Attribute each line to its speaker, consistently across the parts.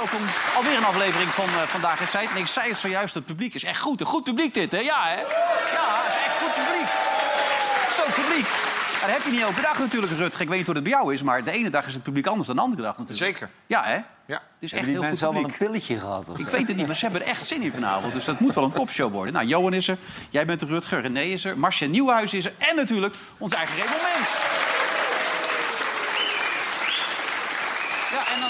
Speaker 1: welkom. Alweer een aflevering van uh, Vandaag in Zijt. En ik zei het zojuist, het publiek is echt goed. Een goed publiek dit, hè? Ja, hè? Ja, het is echt goed publiek. Zo publiek. En dat heb je niet elke dag natuurlijk, Rutger. Ik weet niet hoe het bij jou is, maar de ene dag is het publiek anders dan de andere dag natuurlijk.
Speaker 2: Zeker.
Speaker 1: Ja, hè?
Speaker 2: Ja.
Speaker 1: Het is echt heel
Speaker 3: mensen allemaal
Speaker 1: publiek.
Speaker 3: een pilletje gehad? Of?
Speaker 1: Ik weet het niet, maar ze hebben er echt zin in vanavond. Dus dat moet wel een topshow worden. Nou, Johan is er, jij bent er, Rutger, René is er, Marcia Nieuwhuis is er... en natuurlijk ons eigen Raymond Mens. Ja, en dan...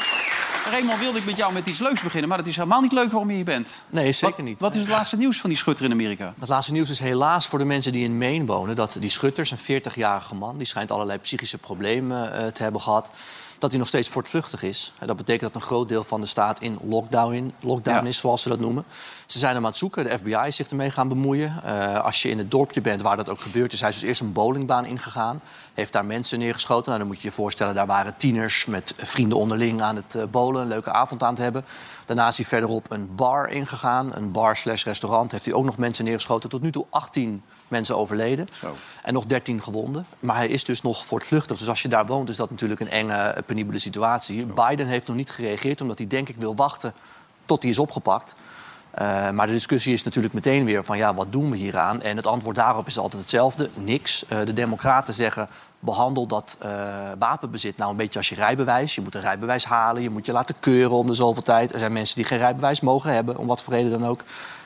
Speaker 1: Raymond, wilde ik met jou met iets leuks beginnen... maar dat is helemaal niet leuk waarom je hier bent.
Speaker 4: Nee, zeker
Speaker 1: Wat-
Speaker 4: niet.
Speaker 1: Wat is het laatste nieuws van die schutter in Amerika?
Speaker 4: Het laatste nieuws is helaas voor de mensen die in Maine wonen... dat die Schutters, een 40-jarige man... die schijnt allerlei psychische problemen eh, te hebben gehad... dat hij nog steeds voortvluchtig is. Dat betekent dat een groot deel van de staat in lockdown, in, lockdown
Speaker 1: Ja.
Speaker 4: is, zoals ze dat noemen. Ze zijn hem aan het zoeken. De FBI is zich ermee gaan bemoeien. Eh, als je in het dorpje bent waar dat ook gebeurd is... hij is dus eerst een bowlingbaan ingegaan. Heeft daar mensen neergeschoten. Nou, dan moet je je voorstellen, daar waren tieners... met vrienden onderling aan het eh, bowlen, een leuke avond aan het hebben. Daarna is hij verderop een bar ingegaan. Een bar slash restaurant. Heeft hij ook nog mensen neergeschoten. Tot nu toe 18 mensen overleden. En nog 13 gewonden. Maar hij is dus nog voortvluchtig. Dus als je daar woont, is dat natuurlijk een enge, eh, penibele situatie. Biden heeft nog niet gereageerd, omdat hij denk ik wil wachten tot hij is opgepakt. Eh, maar de discussie is natuurlijk meteen weer van ja, wat doen we hieraan? En het antwoord daarop is altijd hetzelfde, niks. Eh, de democraten zeggen, behandel dat eh, wapenbezit nou een beetje als je rijbewijs. Je moet een rijbewijs halen, je moet je laten keuren om de zoveel tijd. Er zijn mensen die geen rijbewijs mogen hebben, om wat voor reden dan ook.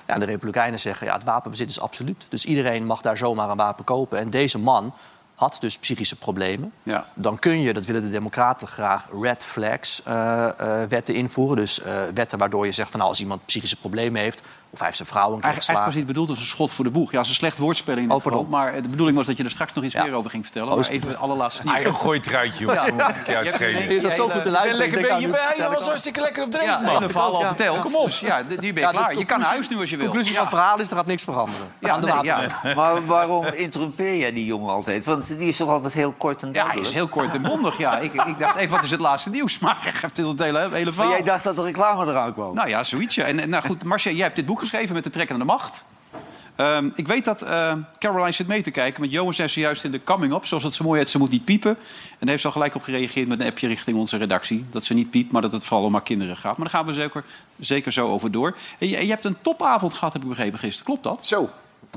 Speaker 4: Ja, de republikeinen zeggen, ja, het wapenbezit is absoluut. Dus iedereen mag daar zomaar een wapen kopen. En deze man had dus psychische problemen.
Speaker 1: Ja.
Speaker 4: Dan kun je, dat willen de Democraten graag, red flags eh, eh, wetten invoeren. Dus eh, wetten waardoor je zegt van nou, als iemand psychische problemen heeft, of hij heeft zijn vrouw een keer
Speaker 1: Eigenlijk, eigenlijk was
Speaker 4: geslagen.
Speaker 1: niet bedoeld als een schot voor de boeg. Ja, is een slecht woordspelling in
Speaker 4: Oh, pardon.
Speaker 1: geval. Maar de bedoeling was dat je er straks nog iets
Speaker 4: Ja.
Speaker 1: meer over ging vertellen.
Speaker 4: Oh,
Speaker 1: maar even het allerlaatste
Speaker 2: Ah,
Speaker 1: nieuws.
Speaker 2: joh, gooi truitje, ik je uitschelen.
Speaker 4: Is dat zo goed te
Speaker 2: Je
Speaker 4: luisteren? Ik
Speaker 2: je
Speaker 4: ja,
Speaker 2: was hartstikke lekker op
Speaker 1: Ja,
Speaker 2: drinken, man.
Speaker 1: verhaal al
Speaker 4: Ja.
Speaker 1: verteld. Kom op. Ja, nu ben je
Speaker 4: Ja, de
Speaker 1: klaar. Je kan naar
Speaker 4: conclusie-
Speaker 1: huis nu als je wil.
Speaker 4: conclusie
Speaker 1: Ja.
Speaker 4: van het verhaal is, er gaat niks veranderen.
Speaker 1: Ja,
Speaker 4: de
Speaker 1: nee, ja.
Speaker 3: Maar waarom interrumpeer jij die jongen altijd? Want die is toch altijd heel kort en
Speaker 1: Ja, hij
Speaker 3: duidelijk?
Speaker 1: is heel kort en bondig. Ja. Ik, ik dacht even, wat is het laatste nieuws? Maar geeft het hele, hele
Speaker 3: Maar
Speaker 1: verhaal.
Speaker 3: jij dacht dat de reclame eraan kwam?
Speaker 1: Nou ja, zoiets. ja. En, en, nou goed, Marcia, jij hebt dit boek geschreven met de trekkende macht. Ehm, ik weet dat eh, Caroline zit mee te kijken. Want Johan zei zojuist in de coming-up, zoals het zo mooi heet, ze moet niet piepen. En daar heeft ze al gelijk op gereageerd met een appje richting onze redactie. Dat ze niet piept, maar dat het vooral om haar kinderen gaat. Maar daar gaan we zeker, zeker zo over door. En je, je hebt een topavond gehad, heb ik begrepen gisteren. Klopt dat?
Speaker 2: Zo,
Speaker 1: heb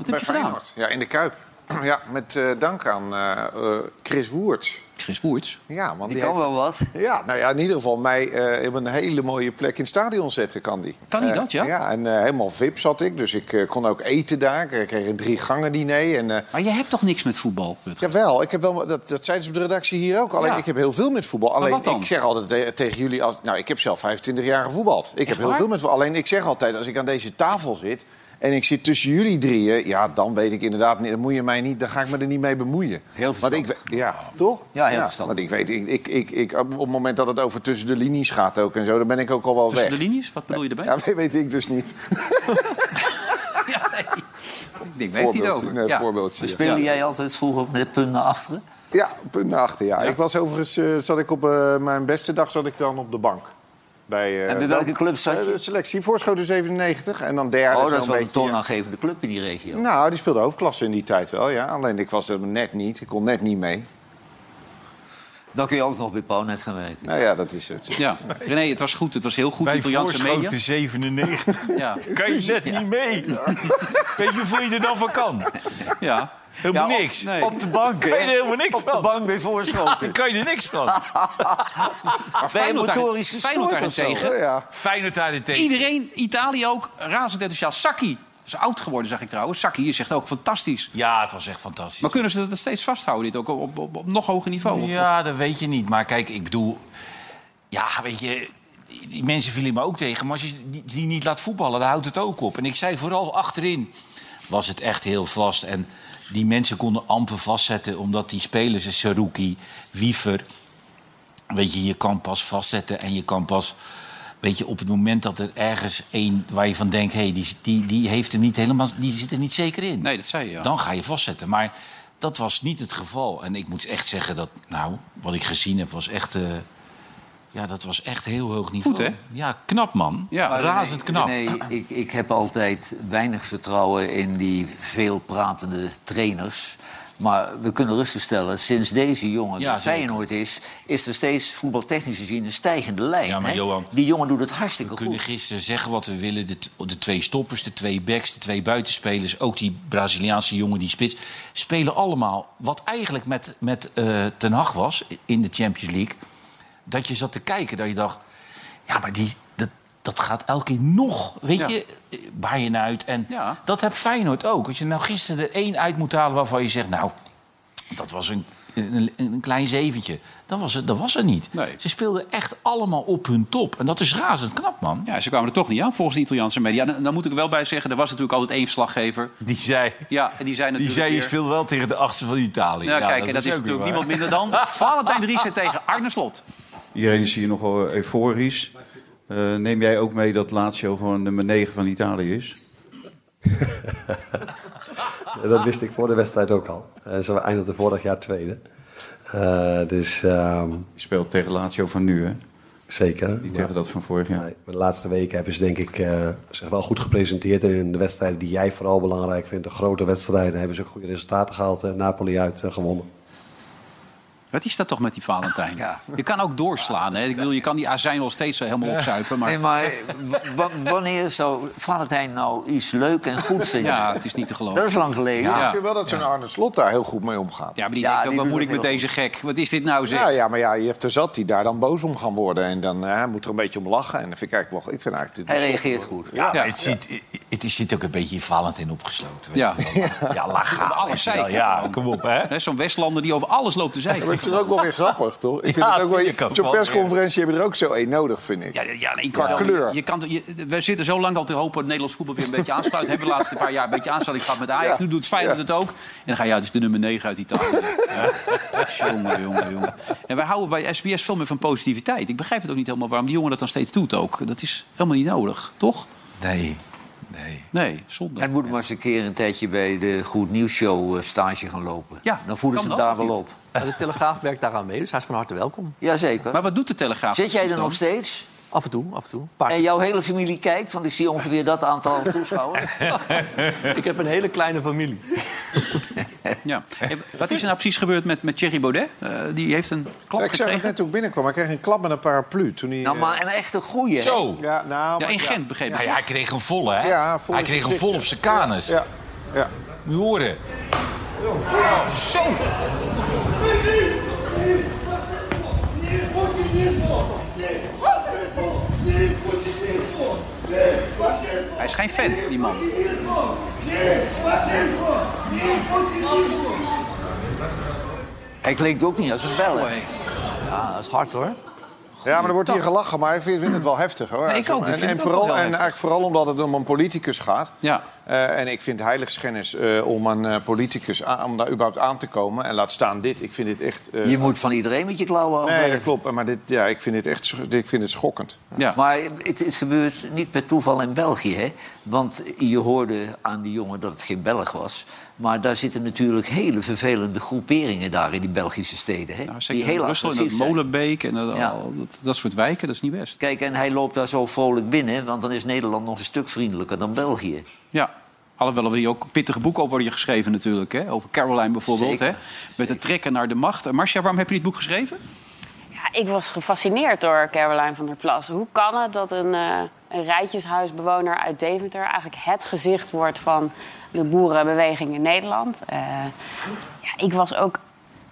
Speaker 2: bij
Speaker 1: je gedaan?
Speaker 2: Feyenoord. Ja, in de Kuip. Ja, met eh, dank aan eh, eh, Chris Woerts.
Speaker 1: Chris Boerts.
Speaker 2: Ja, want
Speaker 3: Die kan
Speaker 2: heeft-
Speaker 3: wel wat.
Speaker 2: Ja, nou ja, in ieder geval mij eh, op een hele mooie plek in het stadion zetten kan die.
Speaker 1: Kan die dat, ja?
Speaker 2: Ja, en helemaal VIP zat ik, dus ik kon ook eten daar. Ik kreeg een drie gangen diner. En,
Speaker 1: Maar je hebt toch niks met voetbal, Rutger?
Speaker 2: Jawel, ik heb wel, dat, dat zeiden ze op de redactie hier ook. Alleen
Speaker 1: Ja.
Speaker 2: ik heb heel veel met voetbal. Alleen ik zeg altijd te- tegen jullie, als, nou ik heb zelf 25 jaar gevoetbald. Ik heb heel
Speaker 1: waar?
Speaker 2: veel met voetbal. Alleen ik zeg altijd, als ik aan deze tafel zit en ik zit tussen jullie drieën, ja, dan weet ik inderdaad, niet, dan moet je mij niet, dan ga ik me er niet mee bemoeien.
Speaker 3: Heel
Speaker 2: Want ik,
Speaker 3: verstandig.
Speaker 2: ja, toch?
Speaker 3: Ja, heel verstandig.
Speaker 2: Want ik weet, ik, ik, ik, ik, op het moment dat het over tussen de linies gaat ook en zo, dan ben ik ook al wel
Speaker 1: Tussen
Speaker 2: weg.
Speaker 1: de linies? Wat bedoel je erbij?
Speaker 2: Ja, weet, weet ik dus niet.
Speaker 1: Ja, nee. Ik denk, weet hij het over?
Speaker 2: Nee,
Speaker 1: Ja.
Speaker 2: voorbeeldje. ja.
Speaker 3: Speelde jij altijd vroeger met punt naar achteren?
Speaker 2: Ja, punt naar achter, ja. Ik was overigens, eh, zat ik op eh, mijn beste dag zat ik dan op de bank. Bij, eh,
Speaker 3: En bij welke club zat
Speaker 2: eh,
Speaker 3: je?
Speaker 2: selectie, Voorschoten 97 en dan derde.
Speaker 3: Oh, dat is wel
Speaker 2: een beetje,
Speaker 3: toonaangevende club in die regio.
Speaker 2: Nou, die speelde hoofdklasse in die tijd wel, ja. Alleen ik was er net niet, ik kon net niet mee.
Speaker 3: Dan kun je altijd nog bij Pownet gaan werken.
Speaker 2: Nou ja, dat is het.
Speaker 1: Ja, René, het was goed. Het was heel goed.
Speaker 5: Bij voorschoten 97.
Speaker 1: Ja.
Speaker 5: kan je net niet mee. Weet je hoeveel je er dan van kan?
Speaker 1: ja.
Speaker 5: Helemaal
Speaker 3: Ja, op-
Speaker 5: niks.
Speaker 1: nee.
Speaker 3: Op de bank,
Speaker 5: Kan je er
Speaker 3: hè?
Speaker 5: helemaal niks
Speaker 3: Op de
Speaker 5: van?
Speaker 3: bank bij
Speaker 5: Ja,
Speaker 3: voorschoten.
Speaker 5: dan kan je er niks van.
Speaker 1: Maar
Speaker 3: Ben je motorisch gestoord of
Speaker 1: daarentegen,
Speaker 2: Ja.
Speaker 5: Feyenoord daarentegen.
Speaker 1: Iedereen, Italië ook, razend enthousiast. Saki, is oud geworden, zag ik trouwens. Saki, je zegt ook fantastisch.
Speaker 5: Ja, het was echt fantastisch.
Speaker 1: Maar kunnen ze dat steeds vasthouden, dit ook op, op, op, op nog hoger niveau? Of-
Speaker 5: Ja, dat weet je niet. Maar kijk, ik bedoel... Ja, weet je... Die mensen vielen me ook tegen. Maar als je die, die niet laat voetballen, dan houdt het ook op. En ik zei vooral achterin was het echt heel vast. En die mensen konden amper vastzetten... omdat die spelers, Saruki, Wiever... weet je, je kan pas vastzetten en je kan pas... Weet je, op het moment dat er ergens één waar je van denkt... hé, hey, die, die, die, heeft er niet helemaal, die zit er niet zeker in.
Speaker 1: Nee, dat zei je, ja.
Speaker 5: Dan ga je vastzetten. Maar dat was niet het geval. En ik moet echt zeggen dat, nou, wat ik gezien heb, was echt... eh, ja, dat was echt heel hoog niveau.
Speaker 1: Goed, hè?
Speaker 5: Ja, knap, man.
Speaker 1: Ja.
Speaker 3: Maar
Speaker 5: razend knap.
Speaker 3: Nee, ik, ik heb altijd weinig vertrouwen in die veelpratende trainers. Maar we kunnen rustig stellen, sinds deze jongen
Speaker 5: Ja.
Speaker 3: Feyenoord is... is er steeds voetbaltechnisch gezien een stijgende lijn.
Speaker 5: Ja, maar
Speaker 3: hè?
Speaker 5: Johan,
Speaker 3: die jongen doet het hartstikke
Speaker 5: We kunnen
Speaker 3: goed.
Speaker 5: gisteren zeggen wat we willen. De, de twee stoppers, de twee backs, de twee buitenspelers... ook die Braziliaanse jongen, die spits... spelen allemaal wat eigenlijk met, met eh, Ten Hag was in de Champions League. Dat je zat te kijken, dat je dacht... ja, maar die, dat, dat gaat elke keer nog, weet
Speaker 1: Ja.
Speaker 5: je, Bayern uit. En
Speaker 1: Ja.
Speaker 5: dat heb Feyenoord ook. Als je nou gisteren er één uit moet halen waarvan je zegt... nou, dat was een, een, een klein zeventje. Dat was, het, dat was er niet.
Speaker 1: Nee.
Speaker 5: Ze speelden echt allemaal op hun top. En dat is razend knap, man.
Speaker 1: Ja, ze kwamen er toch niet aan, volgens de Italiaanse media. Dan, dan moet ik wel bij zeggen, er was natuurlijk altijd één verslaggever.
Speaker 5: Die zei,
Speaker 1: Ja, en die zei
Speaker 5: die
Speaker 1: natuurlijk
Speaker 5: zei je speelt wel tegen de achtste van Italië.
Speaker 1: Ja, kijk, en dat is, natuurlijk niemand minder dan Valentijn Driessen tegen Arne Slot.
Speaker 6: Iedereen is hier nogal euforisch. Eh, neem jij ook mee dat Lazio gewoon nummer 9 van Italië is?
Speaker 7: Dat wist ik voor de wedstrijd ook al. Uh, ze eindigden vorig jaar tweede. Eh, dus ehm,
Speaker 6: Je speelt tegen Lazio van nu, hè?
Speaker 7: zeker.
Speaker 6: Niet tegen dat van vorig jaar.
Speaker 7: Nee, maar de laatste weken hebben ze denk ik eh, zich wel goed gepresenteerd. En in de wedstrijden die jij vooral belangrijk vindt, de grote wedstrijden, hebben ze ook goede resultaten gehaald. Eh, Napoli uit eh, gewonnen.
Speaker 1: Wat is dat toch met die Valentijn?
Speaker 3: Ja.
Speaker 1: Je kan ook doorslaan. Hè? Ik bedoel, je kan die azijn wel steeds zo helemaal opzuipen. Maar
Speaker 3: Nee, maar wanneer zou Valentijn nou iets leuk en goed vinden?
Speaker 1: ja, het is niet te
Speaker 3: Dat
Speaker 1: geloven.
Speaker 3: is lang geleden.
Speaker 1: Ja.
Speaker 2: Ik vind wel dat zo'n Arne Slot daar heel goed mee omgaat.
Speaker 1: Ja, maar die
Speaker 3: Ja,
Speaker 1: denkt ook, wat moet ik met deze gek? Wat is dit nou zeg?
Speaker 2: Ja, ja, maar ja, je hebt er zat die daar dan boos om gaan worden. En dan eh, moet er een beetje om lachen. En dat vind ik eigenlijk wel... Ik vind eigenlijk
Speaker 3: Hij reageert goed.
Speaker 5: Ja, maar het, zit, het is- zit ook een beetje in Valentijn opgesloten. weet
Speaker 1: Ja.
Speaker 5: ja gaan.
Speaker 1: alles zeiken
Speaker 5: Ja, kom op, hè.
Speaker 1: Hè, Zo'n Westlander die over alles loopt te
Speaker 2: Maar het is ook wel weer grappig, toch? Ik vind
Speaker 5: Ja,
Speaker 2: het ook wel...
Speaker 5: je kan
Speaker 2: Zo'n persconferentie heb je er ook zo één nodig, vind ik.
Speaker 1: Ja, ja nee,
Speaker 2: Qua
Speaker 1: kan-
Speaker 2: kleur.
Speaker 1: Je kan, je, we zitten zo lang al te hopen dat Nederlands voetbal weer een beetje aansluit. Hebben we de laatste paar jaar een beetje aansluiting gehad met Ajax.
Speaker 2: Ja.
Speaker 1: Nu doet Feyenoord
Speaker 2: Ja.
Speaker 1: het ook. En dan ga je uit, het is de nummer 9 uit Italië. Ja. jongen, jongen, jongen. En wij houden bij SBS veel meer van positiviteit. Ik begrijp het ook niet helemaal waarom die jongen dat dan steeds doet ook. Dat is helemaal niet nodig, toch?
Speaker 5: Nee, nee.
Speaker 1: Nee, zonde.
Speaker 3: Hij moet maar eens een keer een tijdje bij de Goed Nieuws Show eh, stage gaan lopen.
Speaker 1: Ja,
Speaker 3: Dan voeden ze hem daar wel op.
Speaker 4: Ja, De Telegraaf werkt daaraan mee, dus hij is van harte welkom.
Speaker 3: Jazeker.
Speaker 1: Maar wat doet de Telegraaf?
Speaker 3: Zit jij er nog steeds?
Speaker 4: Af en toe, af en toe. Paar
Speaker 3: En jouw hele familie kijkt? Want ik zie ongeveer dat aantal toeschouwers.
Speaker 4: Ik heb een hele kleine familie.
Speaker 1: Ja. Wat is er nou precies gebeurd met, met Thierry Baudet? Eh, die heeft een klap
Speaker 2: Ja, ik zag het net toen ik binnenkwam. Hij kreeg een klap met een paraplu. Toen hij,
Speaker 3: Nou,
Speaker 2: eh,
Speaker 3: maar een echte goeie. hè?
Speaker 5: Zo.
Speaker 2: Ja, nou,
Speaker 1: Ja, in Gent, begreep ik.
Speaker 5: Nou ja, hij kreeg een volle, hè?
Speaker 2: Ja, vol
Speaker 5: hij kreeg een vol op zijn kanus.
Speaker 2: Ja, ja.
Speaker 5: Moet je horen.
Speaker 1: Hij is geen fan, die man.
Speaker 3: Hij klinkt ook niet als een beller.
Speaker 1: Mooi.
Speaker 4: Ja, dat is hard hoor.
Speaker 2: Ja, maar er wordt hier gelachen, maar ik vind, het wel heftig hoor.
Speaker 1: Nee, ik ook. Ik
Speaker 2: En, vooral, en eigenlijk vooral omdat het om een politicus gaat.
Speaker 1: Ja.
Speaker 2: Eh, en ik vind heiligschennis eh, om een eh, politicus aan, om daar überhaupt aan te komen. En laat staan dit. Ik vind dit echt. eh,
Speaker 3: Je moet van iedereen met je klauwen
Speaker 2: Nee, dat klopt. Maar dit, ja, ik vind dit echt ik vind het schokkend.
Speaker 1: Ja.
Speaker 3: Maar het, het gebeurt niet per toeval in België, hè? Want je hoorde aan die jongen dat het geen Belg was. Maar daar zitten natuurlijk hele vervelende groeperingen daar in die Belgische steden. Hè?
Speaker 1: Nou,
Speaker 3: die heel
Speaker 1: Brussel en
Speaker 3: agressief
Speaker 1: dat
Speaker 3: zijn.
Speaker 1: Molenbeek en dat,
Speaker 3: Ja.
Speaker 1: dat, dat soort wijken, dat is niet best.
Speaker 3: Kijk, en hij loopt daar zo vrolijk binnen, want dan is Nederland nog een stuk vriendelijker dan België.
Speaker 1: Ja. Alhoewel er hier ook pittige boeken over worden geschreven natuurlijk. Hè? Over Caroline bijvoorbeeld. Hè?
Speaker 3: Zeker.
Speaker 1: Met het trekken naar de macht. Marcia, waarom heb je dit boek geschreven?
Speaker 8: Ja, ik was gefascineerd door Caroline van der Plas. Hoe kan het dat een, eh een rijtjeshuisbewoner uit Deventer... eigenlijk het gezicht wordt van de boerenbeweging in Nederland? Eh, ja, ik was ook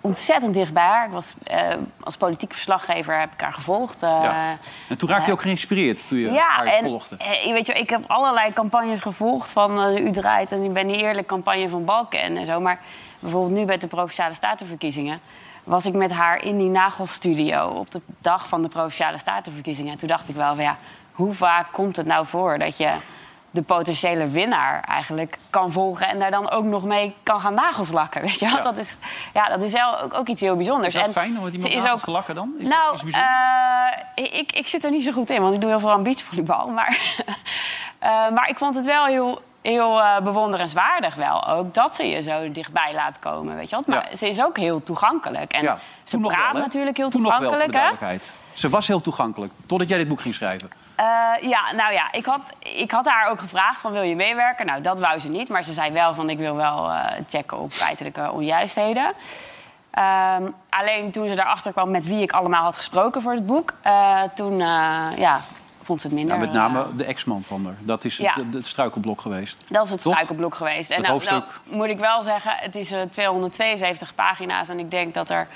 Speaker 8: ontzettend dicht bij haar. Ik was, eh, als politiek verslaggever heb ik haar gevolgd. eh,
Speaker 1: Ja. En toen raakte je ook geïnspireerd toen je
Speaker 8: ja,
Speaker 1: haar
Speaker 8: en
Speaker 1: volgde.
Speaker 8: eh, weet je, ik heb allerlei campagnes gevolgd van eh, U draait en ik ben die eerlijk campagne van Balken en zo. Maar bijvoorbeeld nu bij de Provinciale Statenverkiezingen was ik met haar in die nagelstudio op de dag van de Provinciale Statenverkiezingen. En toen dacht ik wel van ja, hoe vaak komt het nou voor dat je de potentiële winnaar eigenlijk kan volgen... en daar dan ook nog mee kan gaan nagelslakken. Weet je wel?
Speaker 1: Ja.
Speaker 8: Dat is, ja, dat is wel ook, ook iets heel bijzonders.
Speaker 1: Is dat
Speaker 8: En
Speaker 1: fijn om met iemand nagels
Speaker 8: ook-
Speaker 1: te lakken dan? Is
Speaker 8: nou,
Speaker 1: dat,
Speaker 8: eh, ik, ik zit er niet zo goed in, want ik doe heel veel aan beachvolleybal. Maar, eh, maar ik vond het wel heel, heel eh, bewonderenswaardig wel ook... dat ze je zo dichtbij laat komen, weet je wel. Maar
Speaker 1: Ja.
Speaker 8: ze is ook heel toegankelijk. En
Speaker 1: Ja,
Speaker 8: ze
Speaker 1: nog
Speaker 8: praat
Speaker 1: wel,
Speaker 8: natuurlijk heel
Speaker 1: Toen nog wel, voor de
Speaker 8: toegankelijk, hè?
Speaker 1: duidelijkheid. Ze was heel toegankelijk, totdat jij dit boek ging schrijven.
Speaker 8: Eh, ja, nou ja, ik had, ik had haar ook gevraagd van wil je meewerken? Nou, dat wou ze niet, maar ze zei wel van ik wil wel eh, checken op feitelijke onjuistheden. Ehm, alleen toen ze erachter kwam met wie ik allemaal had gesproken voor het boek, eh, toen ja, vond ze het minder.
Speaker 1: Ja, met name de ex-man van haar. Dat is het,
Speaker 8: Ja.
Speaker 1: het, het struikelblok geweest.
Speaker 8: dat is het
Speaker 1: Toch?
Speaker 8: struikelblok geweest. En
Speaker 1: Het
Speaker 8: nou, nou moet ik wel zeggen, het is eh, 272 pagina's. En ik denk dat er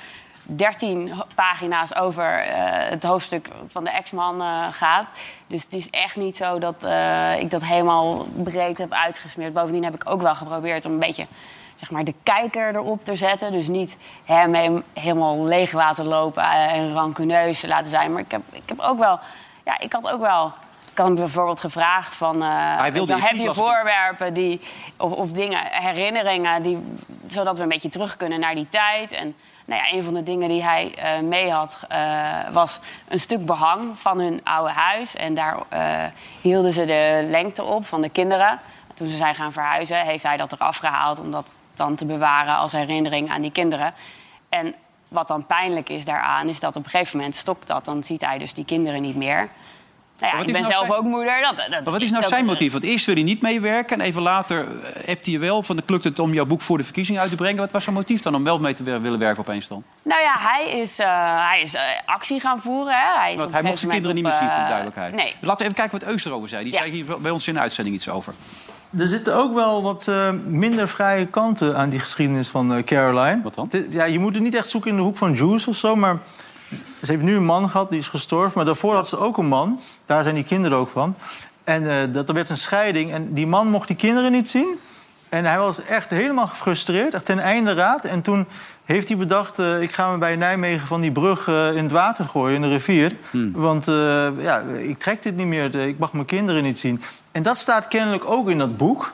Speaker 8: 13 ho- pagina's over eh, het hoofdstuk van de ex-man eh, gaat. Dus het is echt niet zo dat eh, ik dat helemaal breed heb uitgesmeerd. Bovendien heb ik ook wel geprobeerd om een beetje zeg maar, de kijker erop te zetten. Dus niet hem hem helemaal leeg laten lopen en rancuneus laten zijn. Maar ik heb, ik heb ook wel... Ja, ik had ook wel... Ik had hem bijvoorbeeld gevraagd van... dan heb je voorwerpen die, of, of dingen, herinneringen... Die, zodat we een beetje terug kunnen naar die tijd. En nou ja, een van de dingen die hij eh, mee had... eh, was een stuk behang van hun oude huis. En daar eh, hielden ze de lengte op van de kinderen. Toen ze zijn gaan verhuizen, heeft hij dat eraf gehaald... om dat dan te bewaren als herinnering aan die kinderen. En wat dan pijnlijk is daaraan, is dat op een gegeven moment stopt dat. Dan ziet hij dus die kinderen niet meer. Nou ja,
Speaker 1: wat
Speaker 8: ik
Speaker 1: is
Speaker 8: ben
Speaker 1: nou
Speaker 8: zelf
Speaker 1: zijn-
Speaker 8: ook moeder. Dat, dat,
Speaker 1: Maar wat is nou zijn motief? Want eerst wil hij niet meewerken en even later eh, hebt hij je wel van... lukt het om jouw boek voor de verkiezing uit te brengen. Wat was zijn motief dan om wel mee te willen werken opeens dan?
Speaker 8: Nou ja, hij is, eh, hij is eh, actie gaan voeren. Hè. Hij,
Speaker 1: Want hij mocht zijn kinderen niet meer zien, voor de duidelijkheid.
Speaker 8: Nee.
Speaker 1: Dus laten we even kijken wat Eus erover zei. Die
Speaker 8: Ja.
Speaker 1: zei hier bij ons in de uitzending iets over.
Speaker 9: Er zitten ook wel wat eh, minder vrije kanten aan die geschiedenis van Caroline.
Speaker 1: Wat dan?
Speaker 9: Ja, je moet het niet echt zoeken in de hoek van Jules of zo, maar ze heeft nu een man gehad, die is gestorven. Maar daarvoor had ze ook een man. Daar zijn die kinderen ook van. En eh, dat er werd een scheiding en die man mocht die kinderen niet zien. En hij was echt helemaal gefrustreerd, echt ten einde raad. En toen heeft hij bedacht, eh, ik ga me bij Nijmegen van die brug eh, in het water gooien, in de rivier. Want eh, ja, ik trek dit niet meer, ik mag mijn kinderen niet zien. En dat staat kennelijk ook in dat boek.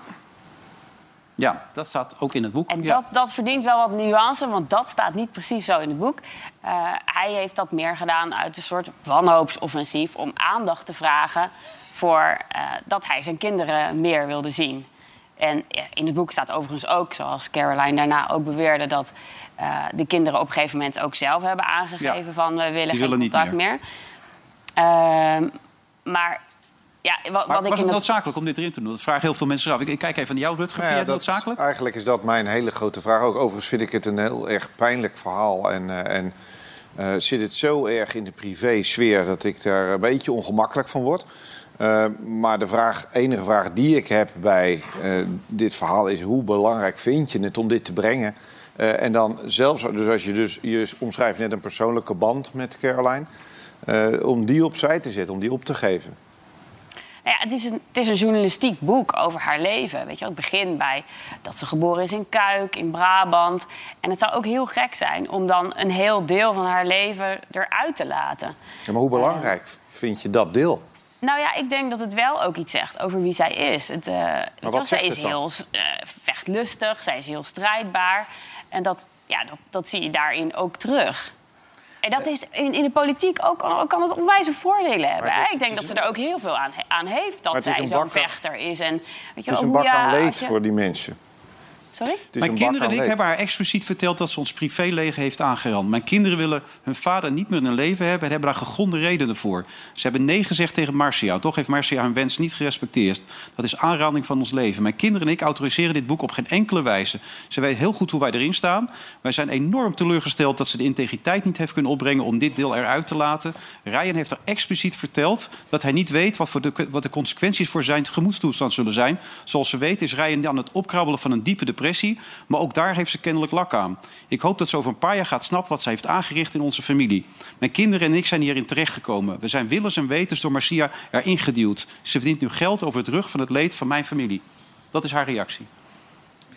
Speaker 1: Ja, dat staat ook in het boek.
Speaker 8: En
Speaker 1: ja.
Speaker 8: dat, dat verdient wel wat nuance, want dat staat niet precies zo in het boek. Eh, hij heeft dat meer gedaan uit een soort wanhoopsoffensief om aandacht te vragen voor eh, dat hij zijn kinderen meer wilde zien. En ja, in het boek staat overigens ook, zoals Caroline daarna ook beweerde, dat eh, de kinderen op een gegeven moment ook zelf hebben aangegeven
Speaker 1: Ja.
Speaker 8: van we willen geen
Speaker 1: willen
Speaker 8: contact
Speaker 1: meer.
Speaker 8: meer. Ehm, maar ja, wat,
Speaker 1: Maar
Speaker 8: wat
Speaker 1: was het
Speaker 8: het
Speaker 1: noodzakelijk om dit erin te doen? Dat vragen heel veel mensen af. Ik, ik kijk even naar jou, Rutger.
Speaker 2: Nou
Speaker 1: Vind
Speaker 2: ja,
Speaker 1: jij het
Speaker 2: dat-
Speaker 1: noodzakelijk?
Speaker 2: Eigenlijk is dat mijn hele grote vraag ook. Overigens vind ik het een heel erg pijnlijk verhaal. En, eh, en eh, zit het zo erg in de privé-sfeer dat ik daar een beetje ongemakkelijk van word. Eh, maar de vraag, enige vraag die ik heb bij eh, dit verhaal is... hoe belangrijk vind je het om dit te brengen? Eh, en dan zelfs, dus als je dus... je omschrijft net een persoonlijke band met Caroline... eh, om die opzij te zetten, om die op te geven.
Speaker 8: Nou ja, het, is een, het is een journalistiek boek over haar leven. Weet je, het begint bij dat ze geboren is in Kuik, in Brabant. En het zou ook heel gek zijn om dan een heel deel van haar leven eruit te laten.
Speaker 2: Ja, maar hoe belangrijk vind je dat deel?
Speaker 8: Nou ja, ik denk dat het wel ook iets zegt over wie zij is. Het, eh, je wel,
Speaker 2: wat
Speaker 8: zij
Speaker 2: zegt
Speaker 8: is heel eh, vechtlustig, zij is heel strijdbaar. En dat, ja, dat, dat zie je daarin ook terug. En dat is in, in de politiek ook kan, kan het onwijze voordelen hebben.
Speaker 2: is-
Speaker 8: Ik denk dat ze er ook heel veel aan, aan heeft dat zij zo'n vechter is. En, weet je
Speaker 2: Het is een bak aan leed voor die mensen.
Speaker 8: Sorry?
Speaker 1: Mijn kinderen en ik
Speaker 2: leed.
Speaker 1: hebben haar expliciet verteld dat ze ons privéleven heeft aangerand. Mijn kinderen willen hun vader niet meer in hun leven hebben en hebben daar gegronde redenen voor. Ze hebben nee gezegd tegen Marcia. Toch heeft Marcia hun wens niet gerespecteerd. Dat is aanranding van ons leven. Mijn kinderen en ik autoriseren dit boek op geen enkele wijze. Ze weten heel goed hoe wij erin staan. Wij zijn enorm teleurgesteld dat ze de integriteit niet heeft kunnen opbrengen om dit deel eruit te laten. Ryan heeft er expliciet verteld dat hij niet weet wat, voor de, wat de consequenties voor zijn gemoedstoestand zullen zijn. Zoals ze weet is Ryan aan het opkrabbelen van een diepe depressie. Maar ook daar heeft ze kennelijk lak aan. Ik hoop dat ze over een paar jaar gaat snappen wat ze heeft aangericht in onze familie. Mijn kinderen en ik zijn hierin terechtgekomen. We zijn willens en wetens door Marcia erin geduwd. Ze verdient nu geld over het rug van het leed van mijn familie. Dat is haar reactie.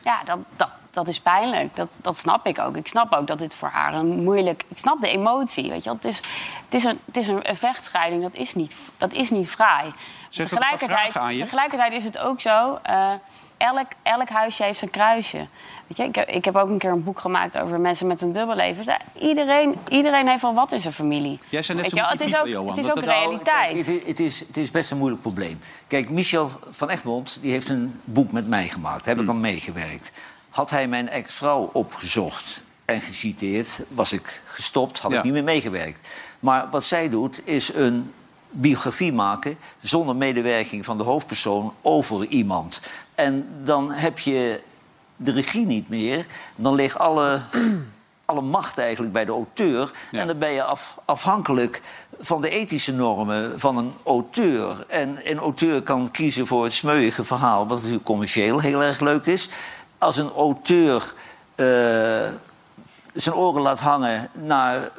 Speaker 8: Ja, dat, dat is pijnlijk. Dat, dat snap ik ook. Ik snap ook dat dit voor haar een moeilijk... Ik snap de emotie, weet je wel. Het is, het is, een, het is een, een vechtscheiding, dat is niet, dat is niet fraai.
Speaker 1: Zet een
Speaker 8: Tegelijkertijd,
Speaker 1: aan je.
Speaker 8: tegelijkertijd is het ook zo... eh, elk, elk huisje heeft zijn kruisje. Weet je, ik, heb, ik heb ook een keer een boek gemaakt over mensen met een dubbelleven. Dus, Iedereen, iedereen heeft wel wat in zijn familie.
Speaker 1: Jij net,
Speaker 8: het is ook,
Speaker 1: Johan.
Speaker 8: het is
Speaker 1: Dat-
Speaker 8: ook realiteit.
Speaker 3: Kijk, het, is, het is best een moeilijk probleem. Kijk, Michel van Egmond die heeft een boek met mij gemaakt. Daar heb ik aan meegewerkt. Had hij mijn ex-vrouw opgezocht en geciteerd... was ik gestopt, had
Speaker 1: Ja.
Speaker 3: ik niet meer meegewerkt. Maar wat zij doet, is een biografie maken... zonder medewerking van de hoofdpersoon over iemand. En dan heb je de regie niet meer. Dan ligt alle alle macht eigenlijk bij de auteur. En dan ben je af, afhankelijk van de ethische normen van een auteur. En een auteur kan kiezen voor het smeuïge verhaal... wat natuurlijk commercieel heel erg leuk is. Als een auteur eh, zijn oren laat hangen naar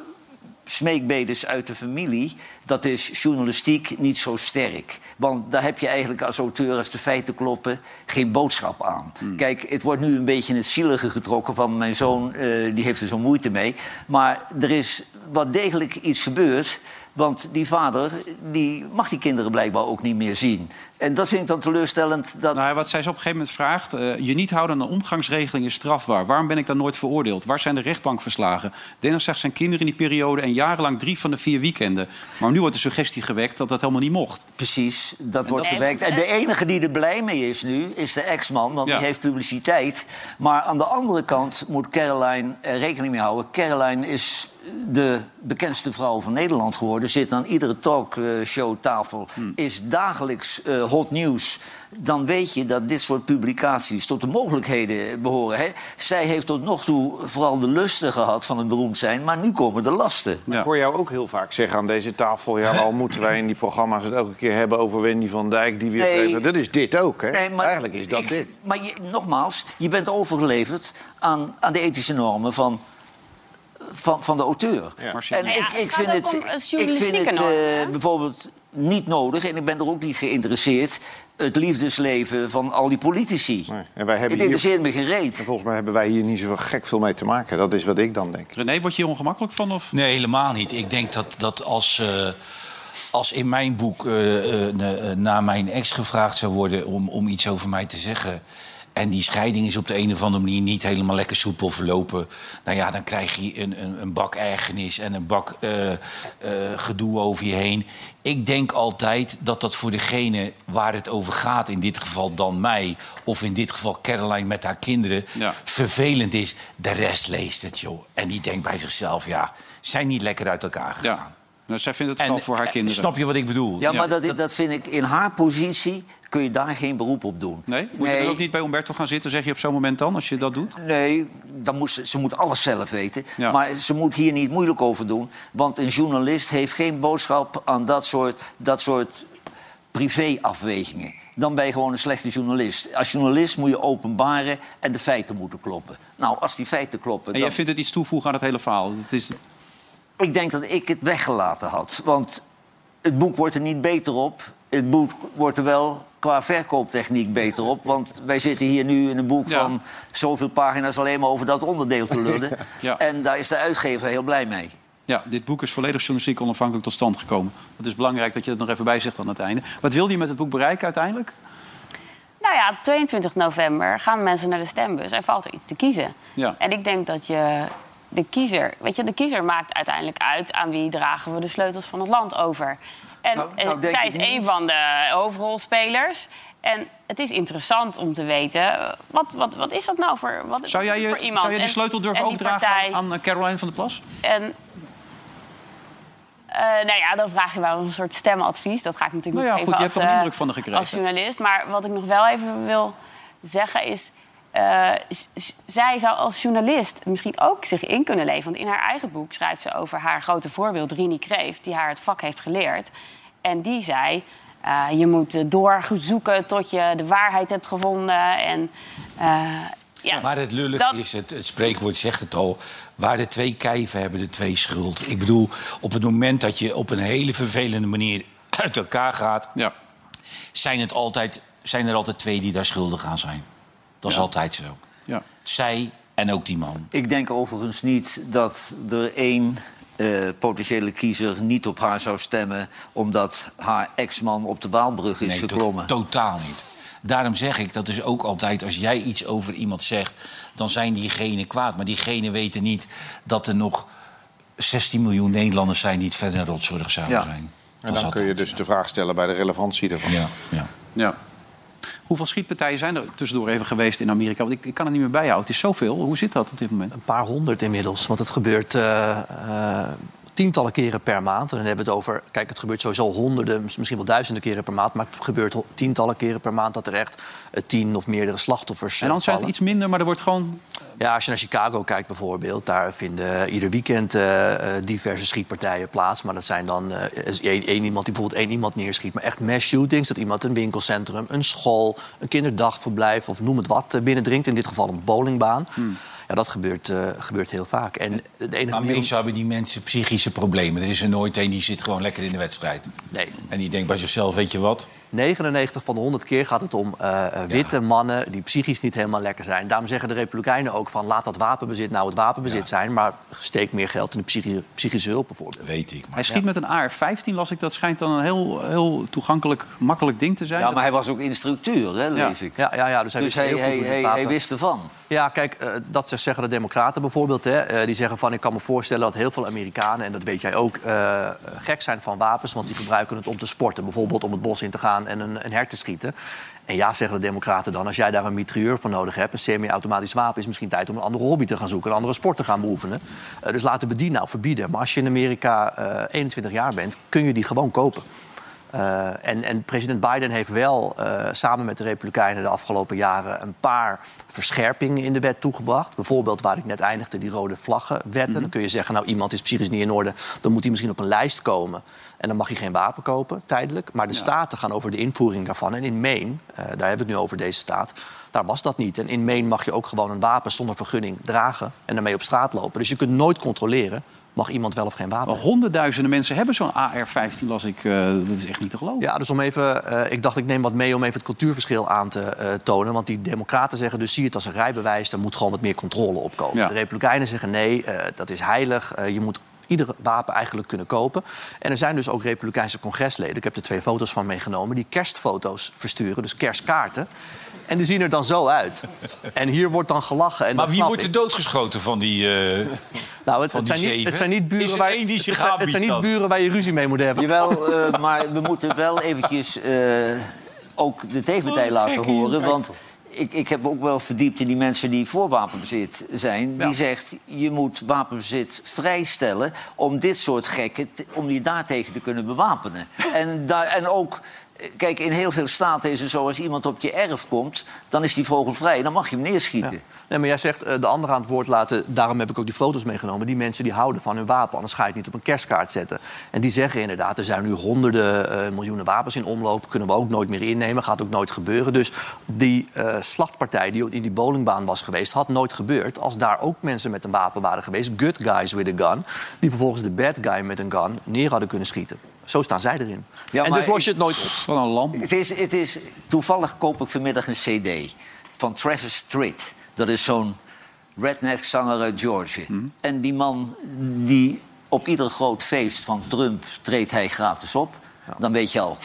Speaker 3: smeekbedes uit de familie... dat is journalistiek niet zo sterk. Want daar heb je eigenlijk als auteur, als de feiten kloppen... geen boodschap aan. Kijk, het wordt nu een beetje in het zielige getrokken van mijn zoon. eh, die heeft er zo moeite mee. Maar er is wat degelijk iets gebeurd... Want die vader die mag die kinderen blijkbaar ook niet meer zien. En dat vind ik dan teleurstellend. Dat...
Speaker 1: Nou, wat zij ze op een gegeven moment vraagt... eh, je niet houden aan een omgangsregeling is strafbaar. Waarom ben ik dan nooit veroordeeld? Waar zijn de rechtbankverslagen? Dennis zegt zijn kinderen in die periode... en jarenlang drie van de vier weekenden. Maar nu wordt de suggestie gewekt dat dat helemaal niet mocht.
Speaker 3: Precies, dat wordt
Speaker 8: dat-
Speaker 3: gewerkt. En de enige die er blij mee is nu, is de ex-man, want
Speaker 1: Ja.
Speaker 3: die heeft publiciteit. Maar aan de andere kant moet Caroline er rekening mee houden. Caroline is de bekendste vrouw van Nederland geworden. Zit aan iedere talkshowtafel. Is dagelijks eh, hot nieuws. Dan weet je dat dit soort publicaties tot de mogelijkheden behoren. Hè? Zij heeft tot nog toe vooral de lusten gehad van het beroemd zijn. Maar nu komen de lasten.
Speaker 1: Ja.
Speaker 2: Ik hoor jou ook heel vaak zeggen aan deze tafel... ja, al moeten wij in die programma's het elke keer hebben over Wendy van Dijk... die weer...
Speaker 3: Nee.
Speaker 2: Dat is dit ook, hè?
Speaker 3: Nee, maar
Speaker 2: Eigenlijk is dat
Speaker 3: ik-
Speaker 2: dit.
Speaker 3: Maar je, nogmaals, je bent overgeleverd aan, aan de ethische normen van, van, van de auteur.
Speaker 2: Ja.
Speaker 3: En
Speaker 8: ja,
Speaker 3: ik, ik vind het, ik vind het eh, bijvoorbeeld niet nodig, en ik ben er ook niet geïnteresseerd... het liefdesleven van al die politici.
Speaker 2: Nee, en wij hebben
Speaker 3: het
Speaker 2: hier-
Speaker 3: interesseert me gereed.
Speaker 2: En volgens mij hebben wij hier niet zo gek veel mee te maken. Dat is wat ik dan denk.
Speaker 1: René, word je hier ongemakkelijk van? Of?
Speaker 5: Nee, helemaal niet. Ik denk dat, dat als, eh, als in mijn boek eh, eh, eh, naar mijn ex gevraagd zou worden om, om iets over mij te zeggen. En die scheiding is op de een of andere manier niet helemaal lekker soepel verlopen. Nou ja, dan krijg je een, een, een bak ergernis en een bak eh, eh, gedoe over je heen. Ik denk altijd dat dat voor degene waar het over gaat, in dit geval dan mij, of in dit geval Caroline met haar kinderen,
Speaker 1: Ja.
Speaker 5: vervelend is. De rest leest het, joh. En die denkt bij zichzelf, ja, zijn niet lekker uit elkaar gegaan.
Speaker 1: Ja. Nou, zij vindt het vooral voor haar kinderen.
Speaker 5: Snap je wat ik bedoel?
Speaker 3: Ja, maar dat, dat vind ik in haar positie kun je daar geen beroep op doen.
Speaker 1: Nee? Moet je dan ook niet bij Umberto gaan zitten, zeg je op zo'n moment dan, als je dat doet?
Speaker 3: Nee, dan moet ze, ze moet alles zelf weten.
Speaker 1: Ja.
Speaker 3: Maar ze moet hier niet moeilijk over doen. Want een journalist heeft geen boodschap aan dat soort, dat soort privéafwegingen. Dan ben je gewoon een slechte journalist. Als journalist moet je openbaren en de feiten moeten kloppen. Nou, als die feiten kloppen...
Speaker 1: En
Speaker 3: dan-
Speaker 1: jij vindt het iets toevoegen aan het hele verhaal? Het is...
Speaker 3: Ik denk dat ik het weggelaten had. Want het boek wordt er niet beter op. Het boek wordt er wel qua verkooptechniek beter op. Want wij zitten hier nu in een boek
Speaker 1: Ja.
Speaker 3: van zoveel pagina's... alleen maar over dat onderdeel te lullen.
Speaker 1: Ja.
Speaker 3: En daar is de uitgever heel blij mee.
Speaker 1: Ja, dit boek is volledig journalistiek onafhankelijk tot stand gekomen. Het is belangrijk dat je dat nog even bij zegt aan het einde. Wat wilde je met het boek bereiken uiteindelijk?
Speaker 8: Nou ja, 22 november gaan mensen naar de stembus en valt er iets te kiezen.
Speaker 1: Ja.
Speaker 8: En ik denk dat je de kiezer, weet je, de kiezer maakt uiteindelijk uit aan wie dragen we de sleutels van het land over. En
Speaker 3: Nou,
Speaker 8: eh,
Speaker 3: nou
Speaker 8: zij is een van de hoofdrolspelers. En het is interessant om te weten, wat, wat, wat is dat nou voor, wat,
Speaker 1: Zou jij, je,
Speaker 8: voor iemand?
Speaker 1: zou jij de
Speaker 8: En-
Speaker 1: sleutel durven
Speaker 8: en
Speaker 1: overdragen
Speaker 8: partij-
Speaker 1: aan eh, Caroline van der Plas?
Speaker 8: En, eh, nou ja, dan vraag je wel een soort stemadvies. Dat ga ik natuurlijk
Speaker 1: Nou ja,
Speaker 8: niet
Speaker 1: goed, je
Speaker 8: even
Speaker 1: hebt
Speaker 8: als,
Speaker 1: er een indruk van gekregen.
Speaker 8: als journalist. Maar wat ik nog wel even wil zeggen is... eh, zij zou als journalist misschien ook zich in kunnen leven. Want in haar eigen boek schrijft ze over haar grote voorbeeld, Rini Kreef... die haar het vak heeft geleerd. En die zei... eh, je moet doorzoeken tot je de waarheid hebt gevonden. En, eh, ja,
Speaker 5: Maar het lullige
Speaker 8: dat-
Speaker 5: is, het, het spreekwoord zegt het al... waar de twee kijven hebben de twee schuld. Ik bedoel, op het moment dat je op een hele vervelende manier uit elkaar gaat...
Speaker 1: Ja.
Speaker 5: zijn, het altijd, zijn er altijd twee die daar schuldig aan zijn. Dat is altijd zo.
Speaker 1: Ja.
Speaker 5: Zij en ook die man.
Speaker 3: Ik denk overigens niet dat er één eh, potentiële kiezer niet op haar zou stemmen... omdat haar ex-man op de Waalbrug is
Speaker 5: Nee, to-
Speaker 3: geklommen.
Speaker 5: totaal niet. Daarom zeg ik, dat is ook altijd, als jij iets over iemand zegt... dan zijn diegenen kwaad. Maar diegenen weten niet dat er nog 16 miljoen Nederlanders zijn... die het verder naar rotzorg zouden
Speaker 3: Ja.
Speaker 5: zijn.
Speaker 2: En dan kun je dus de vraag stellen bij de relevantie daarvan.
Speaker 5: Ja, ja.
Speaker 1: Ja. Hoeveel schietpartijen zijn er tussendoor even geweest in Amerika? Want ik, ik kan het niet meer bijhouden. Het is zoveel. Hoe zit dat op dit moment?
Speaker 4: Een paar honderd inmiddels. Want het gebeurt eh, eh, tientallen keren per maand. En dan hebben we het over... Kijk, het gebeurt sowieso honderden, misschien wel duizenden keren per maand. Maar het gebeurt tientallen keren per maand... dat er echt eh, tien of meerdere slachtoffers
Speaker 1: En
Speaker 4: eh,
Speaker 1: dan zijn het iets minder, maar er wordt gewoon...
Speaker 4: Ja, als je naar Chicago kijkt bijvoorbeeld... daar vinden ieder weekend eh, eh, diverse schietpartijen plaats. Maar dat zijn dan eh, één, één iemand die bijvoorbeeld één iemand neerschiet. Maar echt mass shootings, dat iemand een winkelcentrum... een school, een kinderdagverblijf of noem het wat eh, binnendringt. In dit geval een bowlingbaan. Ja, dat gebeurt, eh, gebeurt heel vaak. En de enige
Speaker 5: Maar meestal hebben die mensen psychische problemen. Er is er nooit een die zit gewoon lekker in de wedstrijd.
Speaker 4: Nee.
Speaker 5: En die denkt bij zichzelf, weet je wat?
Speaker 4: 99 van de 100 keer gaat het om eh, eh, witte mannen die psychisch niet helemaal lekker zijn. Daarom zeggen de Republikeinen ook van laat dat wapenbezit nou het wapenbezit zijn, maar steek meer geld in de psychi- psychische hulp bijvoorbeeld.
Speaker 5: Weet ik.
Speaker 1: Hij schiet met een AR-15, las ik. Dat schijnt dan een heel, heel toegankelijk, makkelijk ding te zijn.
Speaker 3: Ja, maar hij was ook instructeur, hè, lees ik.
Speaker 4: Ja, ja, ja, dus hij
Speaker 3: Dus
Speaker 4: wist
Speaker 3: hij,
Speaker 4: heel goed
Speaker 3: hij, wist ervan.
Speaker 4: Ja, kijk, eh, dat zeggen de Democraten bijvoorbeeld. Hè. Eh, die zeggen van, ik kan me voorstellen dat heel veel Amerikanen... en dat weet jij ook, eh, gek zijn van wapens... want die gebruiken het om te sporten. Bijvoorbeeld om het bos in te gaan en een, een hert te schieten. En ja, zeggen de Democraten dan, als jij daar een mitrailleur voor nodig hebt... een semi-automatisch wapen, is misschien tijd om een andere hobby te gaan zoeken... een andere sport te gaan beoefenen. Eh, dus laten we die nou verbieden. Maar als je in Amerika eh 21 jaar bent, kun je die gewoon kopen. Eh, en, en president Biden heeft wel eh, samen met de Republikeinen de afgelopen jaren een paar verscherpingen in de wet toegebracht. Bijvoorbeeld waar ik net eindigde, die rode vlaggenwetten. Dan kun je zeggen, nou iemand is psychisch niet in orde, dan moet hij misschien op een lijst komen. En dan mag hij geen wapen kopen, tijdelijk. Maar de staten gaan over de invoering daarvan. En in Maine, eh, daar hebben we het nu over deze staat, daar was dat niet. En in Maine mag je ook gewoon een wapen zonder vergunning dragen en daarmee op straat lopen. Dus je kunt nooit controleren, mag iemand wel of geen wapen
Speaker 1: Maar honderdduizenden mensen hebben zo'n AR-15, las ik. eh, dat is echt niet te geloven.
Speaker 4: Ja, dus om even, eh, ik dacht ik neem wat mee om even het cultuurverschil aan te tonen. Want die democraten zeggen dus zie het als een rijbewijs, daar moet gewoon wat meer controle op komen.
Speaker 1: Ja.
Speaker 4: De republikeinen zeggen nee, dat is heilig, je moet ieder wapen eigenlijk kunnen kopen. En er zijn dus ook republikeinse congresleden, ik heb er twee foto's van meegenomen, die kerstfoto's versturen, dus kerstkaarten. En die zien er dan zo uit. En hier wordt dan gelachen. En
Speaker 5: Maar wie wordt er doodgeschoten van die... eh,
Speaker 4: Nou, het,
Speaker 5: van
Speaker 4: het,
Speaker 5: die
Speaker 4: zijn niet, het zijn niet
Speaker 5: Is
Speaker 4: buren
Speaker 5: er
Speaker 4: waar,
Speaker 5: één die zich
Speaker 4: het zijn, het zijn
Speaker 5: aanbiedt
Speaker 4: niet
Speaker 5: dan?
Speaker 4: buren waar je ruzie mee moet hebben.
Speaker 3: Jawel, eh, maar we moeten wel eventjes eh, ook de tegenpartij laten horen. Want ik, ik heb ook wel verdiept in die mensen die voor wapenbezit zijn. Die zegt, je moet wapenbezit vrijstellen om dit soort gekken... om je daartegen te kunnen bewapenen. En, daar, en ook... Kijk, in heel veel staten is het zo, als iemand op je erf komt... dan is die vogel vrij, dan mag je hem neerschieten.
Speaker 4: Nee, maar jij zegt eh, de anderen aan het woord laten. Daarom heb ik ook die foto's meegenomen. Die mensen die houden van hun wapen. Anders ga je het niet op een kerstkaart zetten. En die zeggen inderdaad, er zijn nu honderden eh, miljoenen wapens in omloop. Kunnen we ook nooit meer innemen. Gaat ook nooit gebeuren. Dus die eh, slachtpartij die in die bowlingbaan was geweest... had nooit gebeurd als daar ook mensen met een wapen waren geweest. Good guys with a gun. Die vervolgens de bad guy met een gun neer hadden kunnen schieten. Zo staan zij erin.
Speaker 3: Ja,
Speaker 4: en dus los je het nooit op.
Speaker 1: Van een lamp.
Speaker 3: Het is, het is, toevallig koop ik vanmiddag een cd van Travis Tritt. Dat is zo'n redneck-zanger uit Georgia. En die man, die op ieder groot feest van Trump treedt hij gratis op. Dan weet je al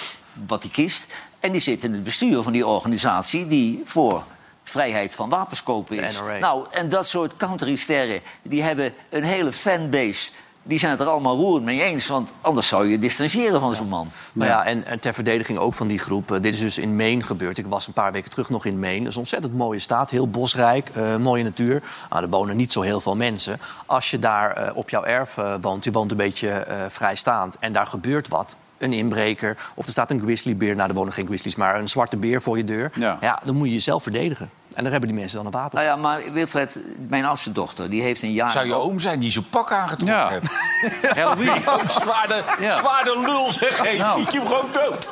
Speaker 3: wat hij kiest. En die zit in het bestuur van die organisatie die voor vrijheid van wapens kopen is. Nou, en dat soort countrysterren, die hebben een hele fanbase... Die zijn het er allemaal roerend mee eens, want anders zou je distancieren van zo'n man.
Speaker 4: Nou ja, en, en ter verdediging ook van die groep. eh, dit is dus in Maine gebeurd. Ik was een paar weken terug nog in Maine. Dat is een ontzettend mooie staat, heel bosrijk, eh, mooie natuur. Nou, er wonen niet zo heel veel mensen. Als je daar eh, op jouw erf woont, je woont een beetje eh, vrijstaand... en daar gebeurt wat, een inbreker... of er staat een grizzlybeer, nou, er wonen geen grizzlies... maar een zwarte beer voor je deur,
Speaker 1: Ja.
Speaker 4: ja. dan moet je jezelf verdedigen. En daar hebben die mensen dan een wapen.
Speaker 3: Nou ja, maar Wilfred, mijn oudste dochter, die heeft een jaar...
Speaker 5: zou je oom zijn die zo'n pak aangetrokken
Speaker 1: Ja.
Speaker 5: heeft?
Speaker 1: Halloween.
Speaker 5: Zwaarde,
Speaker 1: Ja.
Speaker 5: zwaarde lul zeg. Hey,
Speaker 1: Nou.
Speaker 5: schiet je hem gewoon dood.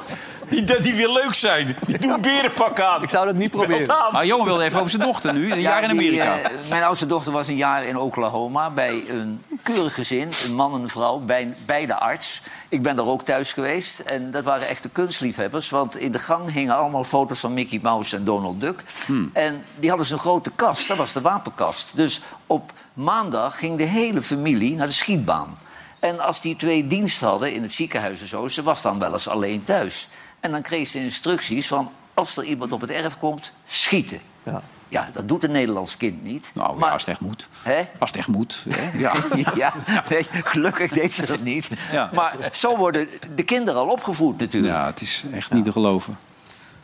Speaker 5: Die, dat die weer leuk zijn. Die doen een berenpak aan.
Speaker 4: Ik zou dat niet proberen.
Speaker 1: Maar jongen wilde even over zijn dochter nu. Een
Speaker 3: Ja,
Speaker 1: jaar in
Speaker 3: die,
Speaker 1: Amerika.
Speaker 3: eh, mijn oudste dochter was een jaar in Oklahoma bij een keurig gezin, een man en een vrouw, bij, bij de arts. Ik ben daar ook thuis geweest en dat waren echte kunstliefhebbers. Want in de gang hingen allemaal foto's van Mickey Mouse en Donald Duck. En die hadden zo'n grote kast, dat was de wapenkast. Dus op maandag ging de hele familie naar de schietbaan. En als die twee dienst hadden in het ziekenhuis en zo... ze was dan wel eens alleen thuis. En dan kreeg ze instructies van... als er iemand op het erf komt, schieten.
Speaker 4: Ja.
Speaker 3: Ja, dat doet een Nederlands kind niet.
Speaker 1: Nou, ja, als het echt moet.
Speaker 3: Hè?
Speaker 1: Als het echt moet. hè? Ja.
Speaker 3: ja, nee, gelukkig deed ze dat niet.
Speaker 1: Ja.
Speaker 3: Maar zo worden de kinderen al opgevoed natuurlijk.
Speaker 1: ja, het is echt niet te geloven.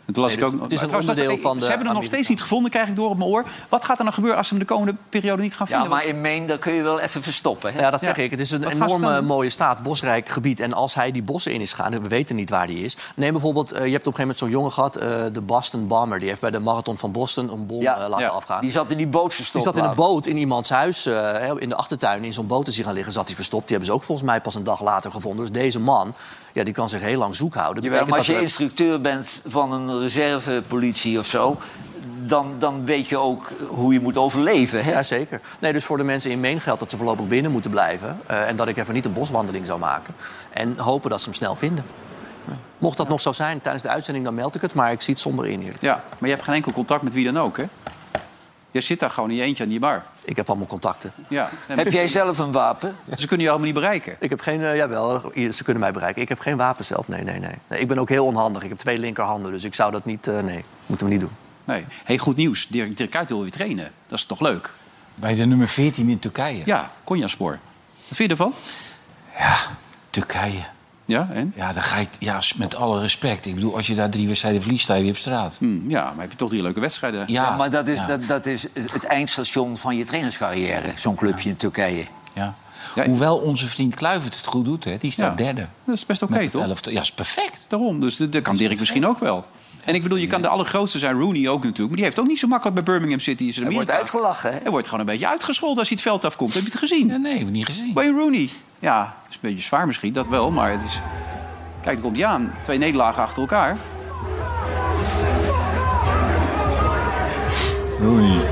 Speaker 1: En toen las
Speaker 4: Nee,
Speaker 1: ik ook,
Speaker 4: het is een onderdeel van de
Speaker 1: Ze hebben hem nog steeds niet gevonden, krijg ik door op mijn oor. Wat gaat er nou gebeuren als ze hem de komende periode niet gaan
Speaker 3: Ja,
Speaker 1: vinden?
Speaker 3: maar in Maine daar kun je wel even verstoppen. Hè?
Speaker 4: Ja, dat zeg
Speaker 1: Ja.
Speaker 4: ik. Het is een
Speaker 1: Wat gaan
Speaker 4: enorme mooie staat, bosrijk gebied. En als hij die bossen in is gegaan, we weten niet waar die is. Neem bijvoorbeeld, eh, je hebt op een gegeven moment zo'n jongen gehad, eh, de Boston Bomber. Die heeft bij de marathon van Boston een bom
Speaker 3: Ja,
Speaker 4: eh, laten
Speaker 1: ja.
Speaker 4: afgaan.
Speaker 3: Die zat in die boot
Speaker 4: Die
Speaker 3: verstopt.
Speaker 4: zat in een boot in iemands huis, eh, in de achtertuin, in zo'n boot is hij gaan liggen, zat hij verstopt. Die hebben ze ook volgens mij pas een dag later gevonden. Dus deze man, ja, die kan zich heel lang zoek houden.
Speaker 3: Jawel, maar als je instructeur bent van een reservepolitie of zo... Dan, dan weet je ook hoe je moet overleven. Hè?
Speaker 4: Ja, zeker. Nee, dus voor de mensen in Maine geldt dat ze voorlopig binnen moeten blijven. eh, en dat ik even niet een boswandeling zou maken. En hopen dat ze hem snel vinden. Mocht dat nog zo zijn tijdens de uitzending, dan meld ik het. Maar ik zie het somber in eerlijk.
Speaker 1: Ja, maar je hebt geen enkel contact met wie dan ook, hè? Je zit daar gewoon in je eentje aan die bar.
Speaker 4: Ik heb allemaal contacten.
Speaker 1: Ja.
Speaker 3: Heb jij zelf een wapen?
Speaker 1: Ze kunnen je allemaal niet bereiken.
Speaker 4: Ik heb geen... eh, jawel, ze kunnen mij bereiken. Ik heb geen wapen zelf. Nee, nee, nee, nee. Ik ben ook heel onhandig. Ik heb twee linkerhanden. Dus ik zou dat niet... eh, nee, moeten we niet doen.
Speaker 1: Nee. Hey, goed nieuws. Dirk, Dirk Kuyt wil weer trainen. Dat is toch leuk?
Speaker 5: Bij de nummer 14 in Turkije.
Speaker 1: Ja, Konjaspoor. Wat vind je ervan?
Speaker 5: Turkije.
Speaker 1: Ja, en?
Speaker 5: Ja, dan ga je, ja, met alle respect. Ik bedoel, als je daar drie wedstrijden verliest, sta je weer op straat.
Speaker 1: Hm, ja, maar heb je toch drie leuke wedstrijden?
Speaker 5: Ja,
Speaker 3: Ja, maar dat is,
Speaker 5: ja,
Speaker 3: dat, dat is het eindstation van je trainerscarrière, zo'n clubje in Turkije.
Speaker 5: ja.
Speaker 1: Ja,
Speaker 5: Hoewel onze vriend Kluivert het goed doet, hè. Die staat
Speaker 1: Ja.
Speaker 5: derde.
Speaker 1: Dat is best oké, toch?
Speaker 5: elftal. Ja, is perfect.
Speaker 1: Daarom. Dus dat kan Dirk misschien ook wel. En ik bedoel, je kan de allergrootste zijn, Rooney ook natuurlijk. Maar die heeft ook niet zo makkelijk bij Birmingham City. Is
Speaker 3: Hij wordt uitgelachen, hè?
Speaker 1: Hij wordt gewoon een beetje uitgescholden als hij het veld afkomt. Heb je het gezien?
Speaker 5: Ja, nee, heb ik niet gezien.
Speaker 1: Wayne Rooney. Ja, is een beetje zwaar misschien, dat wel. Maar het is... Kijk, er komt hij aan. Twee nederlagen achter elkaar.
Speaker 5: Rooney.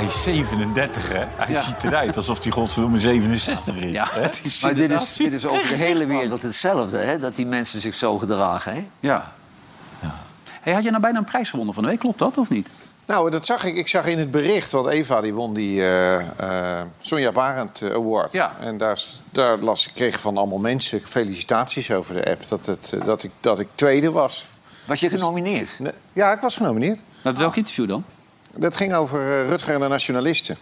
Speaker 5: Hij is 37, hè? Hij
Speaker 1: Ja.
Speaker 5: ziet eruit alsof hij godverdomme 67 is.
Speaker 1: Ja,
Speaker 5: hè?
Speaker 1: het is
Speaker 3: Maar dit is, dit is over de hele wereld hetzelfde, hè? Dat die mensen zich zo gedragen, hè?
Speaker 1: Ja. Hey, had je nou bijna een prijs gewonnen van de week? Klopt dat of niet?
Speaker 2: Nou, dat zag ik. Ik zag in het bericht, want Eva die won die eh, eh, Sonja Barend Award.
Speaker 1: Ja.
Speaker 2: En daar, daar las ik kreeg van allemaal mensen felicitaties over de app. Dat, het, eh, dat, ik, dat ik tweede was.
Speaker 3: Was je genomineerd?
Speaker 2: Nee, Ja, ik was genomineerd.
Speaker 1: Met welk interview dan?
Speaker 2: Dat ging over eh, Rutger en de Nationalisten.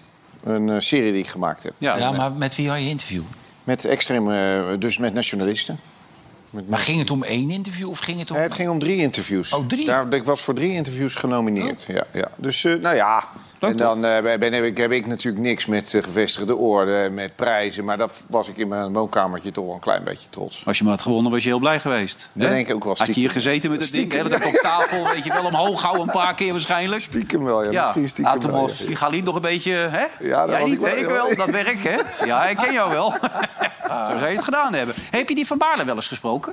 Speaker 2: Een eh, serie die ik gemaakt heb.
Speaker 1: Ja,
Speaker 5: Ja, maar met wie had je interview?
Speaker 2: Met extreem, eh, dus met nationalisten.
Speaker 5: Maar ging het om één interview of ging het om...
Speaker 2: Het ging om drie interviews.
Speaker 5: Oh, drie?
Speaker 2: Daar, ik was voor drie interviews genomineerd. Ja, ja. Dus, eh, nou ja.
Speaker 1: Leuk,
Speaker 2: en dan eh, ben, heb, ik, heb ik natuurlijk niks met eh, gevestigde orde, met prijzen. Maar dat was ik in mijn woonkamertje toch wel een klein beetje trots.
Speaker 1: Als je maar had gewonnen, was je heel blij geweest.
Speaker 2: Dat
Speaker 1: hè?
Speaker 2: denk ik ook wel
Speaker 1: Had je hier gezeten met het ding,
Speaker 2: Stiekem,
Speaker 1: hè? dat op tafel, weet je wel, omhoog houden een paar keer waarschijnlijk.
Speaker 2: Stiekem wel, ja.
Speaker 1: Ja.
Speaker 2: Misschien stiekem wel,
Speaker 3: Atemos.
Speaker 2: ja.
Speaker 1: Die Galien nog een beetje, hè?
Speaker 2: Ja, dat
Speaker 1: Jij niet,
Speaker 2: ik wel,
Speaker 1: hè? ik wel. Dat werk, hè? Ja, ik ken jou wel. Zo zou je het gedaan hebben. Heb je die van Baarle wel eens gesproken?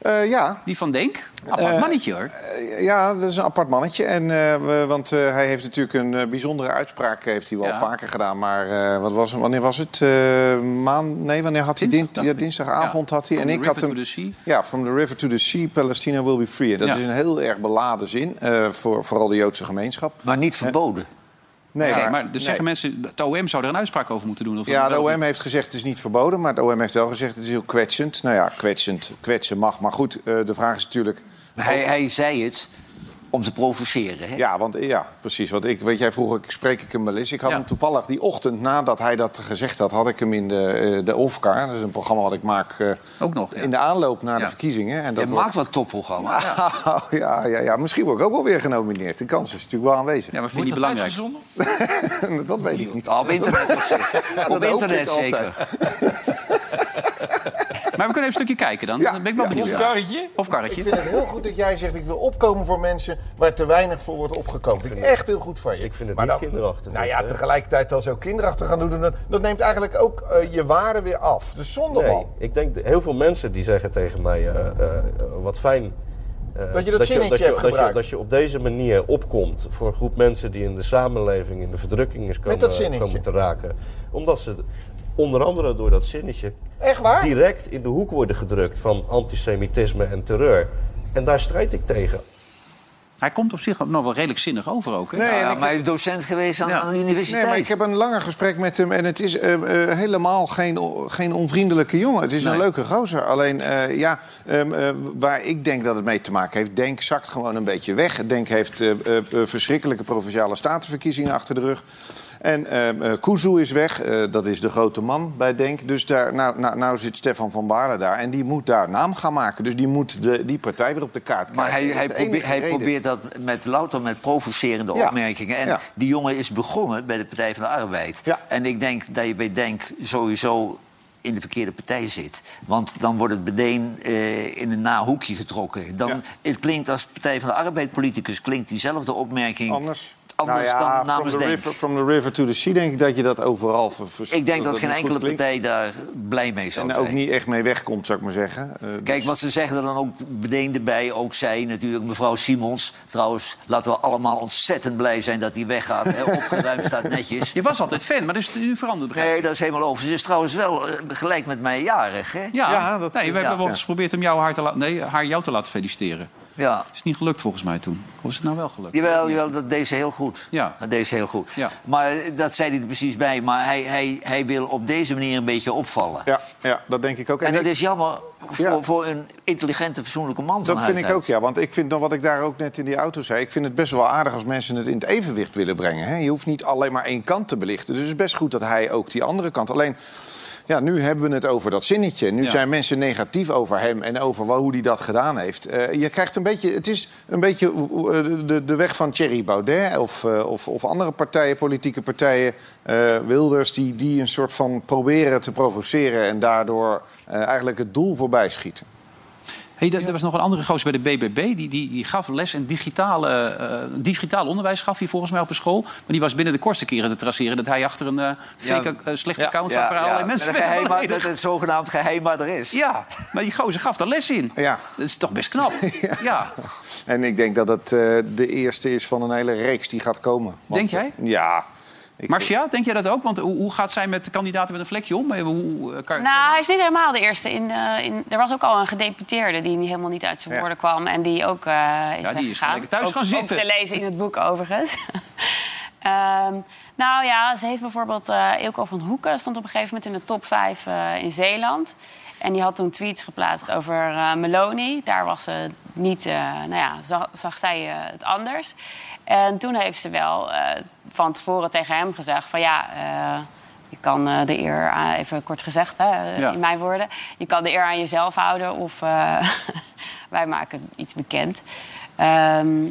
Speaker 2: Eh, ja.
Speaker 1: Die van Denk? Apart mannetje, hoor.
Speaker 2: Eh, ja, dat is een apart mannetje. En, eh, we- want eh, hij heeft natuurlijk een eh, bijzondere uitspraak heeft hij wel
Speaker 1: Ja.
Speaker 2: vaker gedaan. Maar eh, wat was, wanneer was het? Eh maan, nee, wanneer had hij?
Speaker 1: Dinsdag,
Speaker 2: Din-
Speaker 1: dacht
Speaker 2: ja,
Speaker 1: ik.
Speaker 2: dinsdagavond
Speaker 1: Ja.
Speaker 2: had hij.
Speaker 1: From
Speaker 2: En
Speaker 1: the
Speaker 2: ik had
Speaker 1: river
Speaker 2: hem.
Speaker 1: to the sea.
Speaker 2: Ja, from the river to the sea, Palestina will be free. Dat
Speaker 1: Ja.
Speaker 2: is een heel erg beladen zin eh, voor vooral de Joodse gemeenschap.
Speaker 3: Maar niet verboden.
Speaker 2: Nee,
Speaker 1: maar dus zeggen mensen, het OM zou er een uitspraak over moeten doen? Of
Speaker 2: Ja, de OM
Speaker 1: niet?
Speaker 2: heeft gezegd het is niet verboden, maar de OM heeft wel gezegd het is heel kwetsend. Nou ja, kwetsend, kwetsen mag. Maar goed, eh, de vraag is natuurlijk...
Speaker 3: Maar hij, hij zei het om te provoceren, hè?
Speaker 2: Ja, want ja, precies. Want ik, weet jij, vroeger ik spreek ik hem wel eens. Ik had
Speaker 1: Ja.
Speaker 2: hem toevallig die ochtend nadat hij dat gezegd had, had ik hem in de, eh, de Offcar. Dat is een programma wat ik maak eh,
Speaker 1: Ook nog, ja.
Speaker 2: in de aanloop naar
Speaker 1: Ja.
Speaker 2: de verkiezingen. En
Speaker 3: Hij
Speaker 2: wordt-
Speaker 3: maakt wat topprogramma.
Speaker 2: ja, ja, ja, misschien word ik ook wel weer genomineerd. De kans is natuurlijk wel aanwezig.
Speaker 1: Ja, maar vind je niet
Speaker 5: dat
Speaker 1: belangrijk?
Speaker 2: dat weet ik niet.
Speaker 3: Ja, op internet. Op
Speaker 2: hoop
Speaker 3: internet zeker.
Speaker 1: Maar we kunnen even een stukje kijken dan.
Speaker 2: Ja,
Speaker 1: Dan ben ik wel
Speaker 2: ja,
Speaker 1: benieuwd.
Speaker 2: ja.
Speaker 5: Karretje?
Speaker 1: Of
Speaker 2: Ik
Speaker 1: karretje.
Speaker 2: vind het heel goed dat jij zegt ik wil opkomen voor mensen waar te weinig voor wordt opgekomen. vind ik echt heel goed van je.
Speaker 10: Ik vind het
Speaker 2: maar
Speaker 10: niet
Speaker 2: dan,
Speaker 10: kinderachtig,
Speaker 2: Nou ja, tegelijkertijd dan zo kinderachtig gaan doen, dat, dat neemt eigenlijk ook eh, je waarde weer af. Dus zonder
Speaker 10: Nee,
Speaker 2: man.
Speaker 10: ik denk dat heel veel mensen die zeggen tegen mij: eh, eh, wat fijn Eh,
Speaker 11: Dat je dat zinnetje
Speaker 10: dat je,
Speaker 11: hebt
Speaker 10: dat je, dat je op deze manier opkomt voor een groep mensen die in de samenleving in de verdrukking is komen, komen te raken. Omdat ze onder andere door dat zinnetje
Speaker 11: Echt waar?
Speaker 10: direct in de hoek worden gedrukt van antisemitisme en terreur. En daar strijd ik tegen.
Speaker 1: Hij komt op zich nog wel redelijk zinnig over ook. Hè?
Speaker 2: Nee,
Speaker 3: Ja, maar hij is docent geweest aan,
Speaker 1: Ja.
Speaker 3: aan de universiteit.
Speaker 2: Nee, maar ik heb een langer gesprek met hem en het is eh, eh, helemaal geen, geen onvriendelijke jongen. Het is een leuke gozer. Alleen, eh, ja, ehm, eh, waar ik denk dat het mee te maken heeft... Denk zakt gewoon een beetje weg. Denk heeft eh, eh, eh, verschrikkelijke provinciale statenverkiezingen achter de rug. En Kuzu is weg, eh, dat is de grote man bij Denk. Dus daar, nou, nou, nou zit Stefan van Baarle daar en die moet daar naam gaan maken. Dus die moet de, die partij weer op de kaart krijgen.
Speaker 3: Maar hij, hij, hij probeert dat met louter met provocerende
Speaker 2: Ja.
Speaker 3: opmerkingen. En
Speaker 2: Ja.
Speaker 3: die jongen is begonnen bij de Partij van de Arbeid.
Speaker 2: Ja.
Speaker 3: En ik denk dat je bij Denk sowieso in de verkeerde partij zit. Want dan wordt het meteen eh, in een nahoekje getrokken. Dan,
Speaker 2: Ja.
Speaker 3: Het klinkt als Partij van de Arbeid politicus... klinkt diezelfde opmerking
Speaker 2: Anders.
Speaker 3: Anders
Speaker 2: Nou ja,
Speaker 3: dan namens
Speaker 2: from the,
Speaker 3: Denk.
Speaker 2: river, from the river to the sea denk ik dat je dat overal... ver- ver-
Speaker 3: Ik denk dat, geen enkele
Speaker 2: klinkt.
Speaker 3: partij daar blij mee zou
Speaker 2: En
Speaker 3: zijn.
Speaker 2: ook niet echt mee wegkomt, zou ik maar zeggen. Eh,
Speaker 3: Kijk,
Speaker 2: dus-
Speaker 3: wat ze zeggen er dan ook meteen erbij, ook zij natuurlijk, mevrouw Simons. Trouwens, laten we allemaal ontzettend blij zijn dat hij weggaat. Hè. Opgeruimd staat netjes.
Speaker 1: Je was altijd fan, maar dat is nu veranderd. begrijp.
Speaker 3: Nee, dat is helemaal over. Ze is trouwens wel eh, gelijk met mij jarig, hè?
Speaker 1: Ja,
Speaker 2: Ja, dat-
Speaker 1: nee, we
Speaker 3: ja.
Speaker 1: hebben wel eens geprobeerd om jou haar, te la- nee, haar jou te laten feliciteren.
Speaker 3: Ja.
Speaker 1: is niet gelukt volgens mij toen. Of is het nou wel gelukt?
Speaker 3: Jawel, jawel, dat deed ze heel goed.
Speaker 1: Ja.
Speaker 3: Dat deed ze heel goed.
Speaker 1: Ja.
Speaker 3: Maar eh, dat zei hij er precies bij. Maar hij, hij, hij wil op deze manier een beetje opvallen.
Speaker 2: ja, ja, dat denk ik ook.
Speaker 3: En dat
Speaker 2: ik-
Speaker 3: is jammer voor,
Speaker 2: Ja.
Speaker 3: voor een intelligente, fatsoenlijke man van
Speaker 2: dat vind
Speaker 3: huis
Speaker 2: ik
Speaker 3: uit.
Speaker 2: ook, ja. Want ik vind nog wat ik daar ook net in die auto zei... ik vind het best wel aardig als mensen het in het evenwicht willen brengen. Hè? Je hoeft niet alleen maar één kant te belichten. Dus het is best goed dat hij ook die andere kant... Alleen, ja, nu hebben we het over dat zinnetje. Nu
Speaker 1: Ja.
Speaker 2: zijn mensen negatief over hem en over hoe hij dat gedaan heeft. Eh, je krijgt een beetje... Het is een beetje eh, de, de weg van Thierry Baudet... of, eh, of, of andere partijen, politieke partijen... Wilders, die, die een soort van proberen te provoceren... en daardoor eigenlijk het doel voorbij schieten.
Speaker 1: Hey, er, er was nog een andere gozer bij de BBB. Die, die, die gaf les in digitale, eh, digitaal onderwijs gaf hij volgens mij op een school. Maar die was binnen de kortste keren te traceren... dat hij achter een fake, eh, slechte account zat... waar allerlei mensen
Speaker 3: met,
Speaker 1: werden
Speaker 3: een geheim, het zogenaamd geheimadres.
Speaker 1: Ja, maar die gozer gaf daar les in.
Speaker 2: Ja.
Speaker 1: Dat is toch best knap. ja.
Speaker 2: En ik denk dat het de eerste is van een hele reeks die gaat komen. Want,
Speaker 1: Denk jij?
Speaker 2: Ja.
Speaker 1: Marcia, denk jij dat ook? Want hoe, hoe gaat zij met de kandidaten met een vlekje om? Eh, Hoe, eh, kan-
Speaker 8: Nou, hij is niet helemaal de eerste. In, eh, in, er was ook al een gedeputeerde die helemaal niet uit zijn
Speaker 1: Ja.
Speaker 8: woorden kwam. En die ook eh is
Speaker 1: Ja, die is thuis
Speaker 8: ook,
Speaker 1: gaan zitten.
Speaker 8: Ook te lezen in het boek overigens. Ehm, nou ja, ze heeft bijvoorbeeld... eh Ilko van Hoeken stond op een gegeven moment in de top 5 in Zeeland. En die had toen tweets geplaatst over eh, Meloni. Daar was ze niet... eh, nou ja, zag, zag zij het anders. En toen heeft ze wel eh, van tevoren tegen hem gezegd van ja... eh, je kan eh, de eer, aan, even kort gezegd, hè, eh,
Speaker 1: Ja.
Speaker 8: in mijn woorden... je kan de eer aan jezelf houden of eh, wij maken iets bekend. Ehm,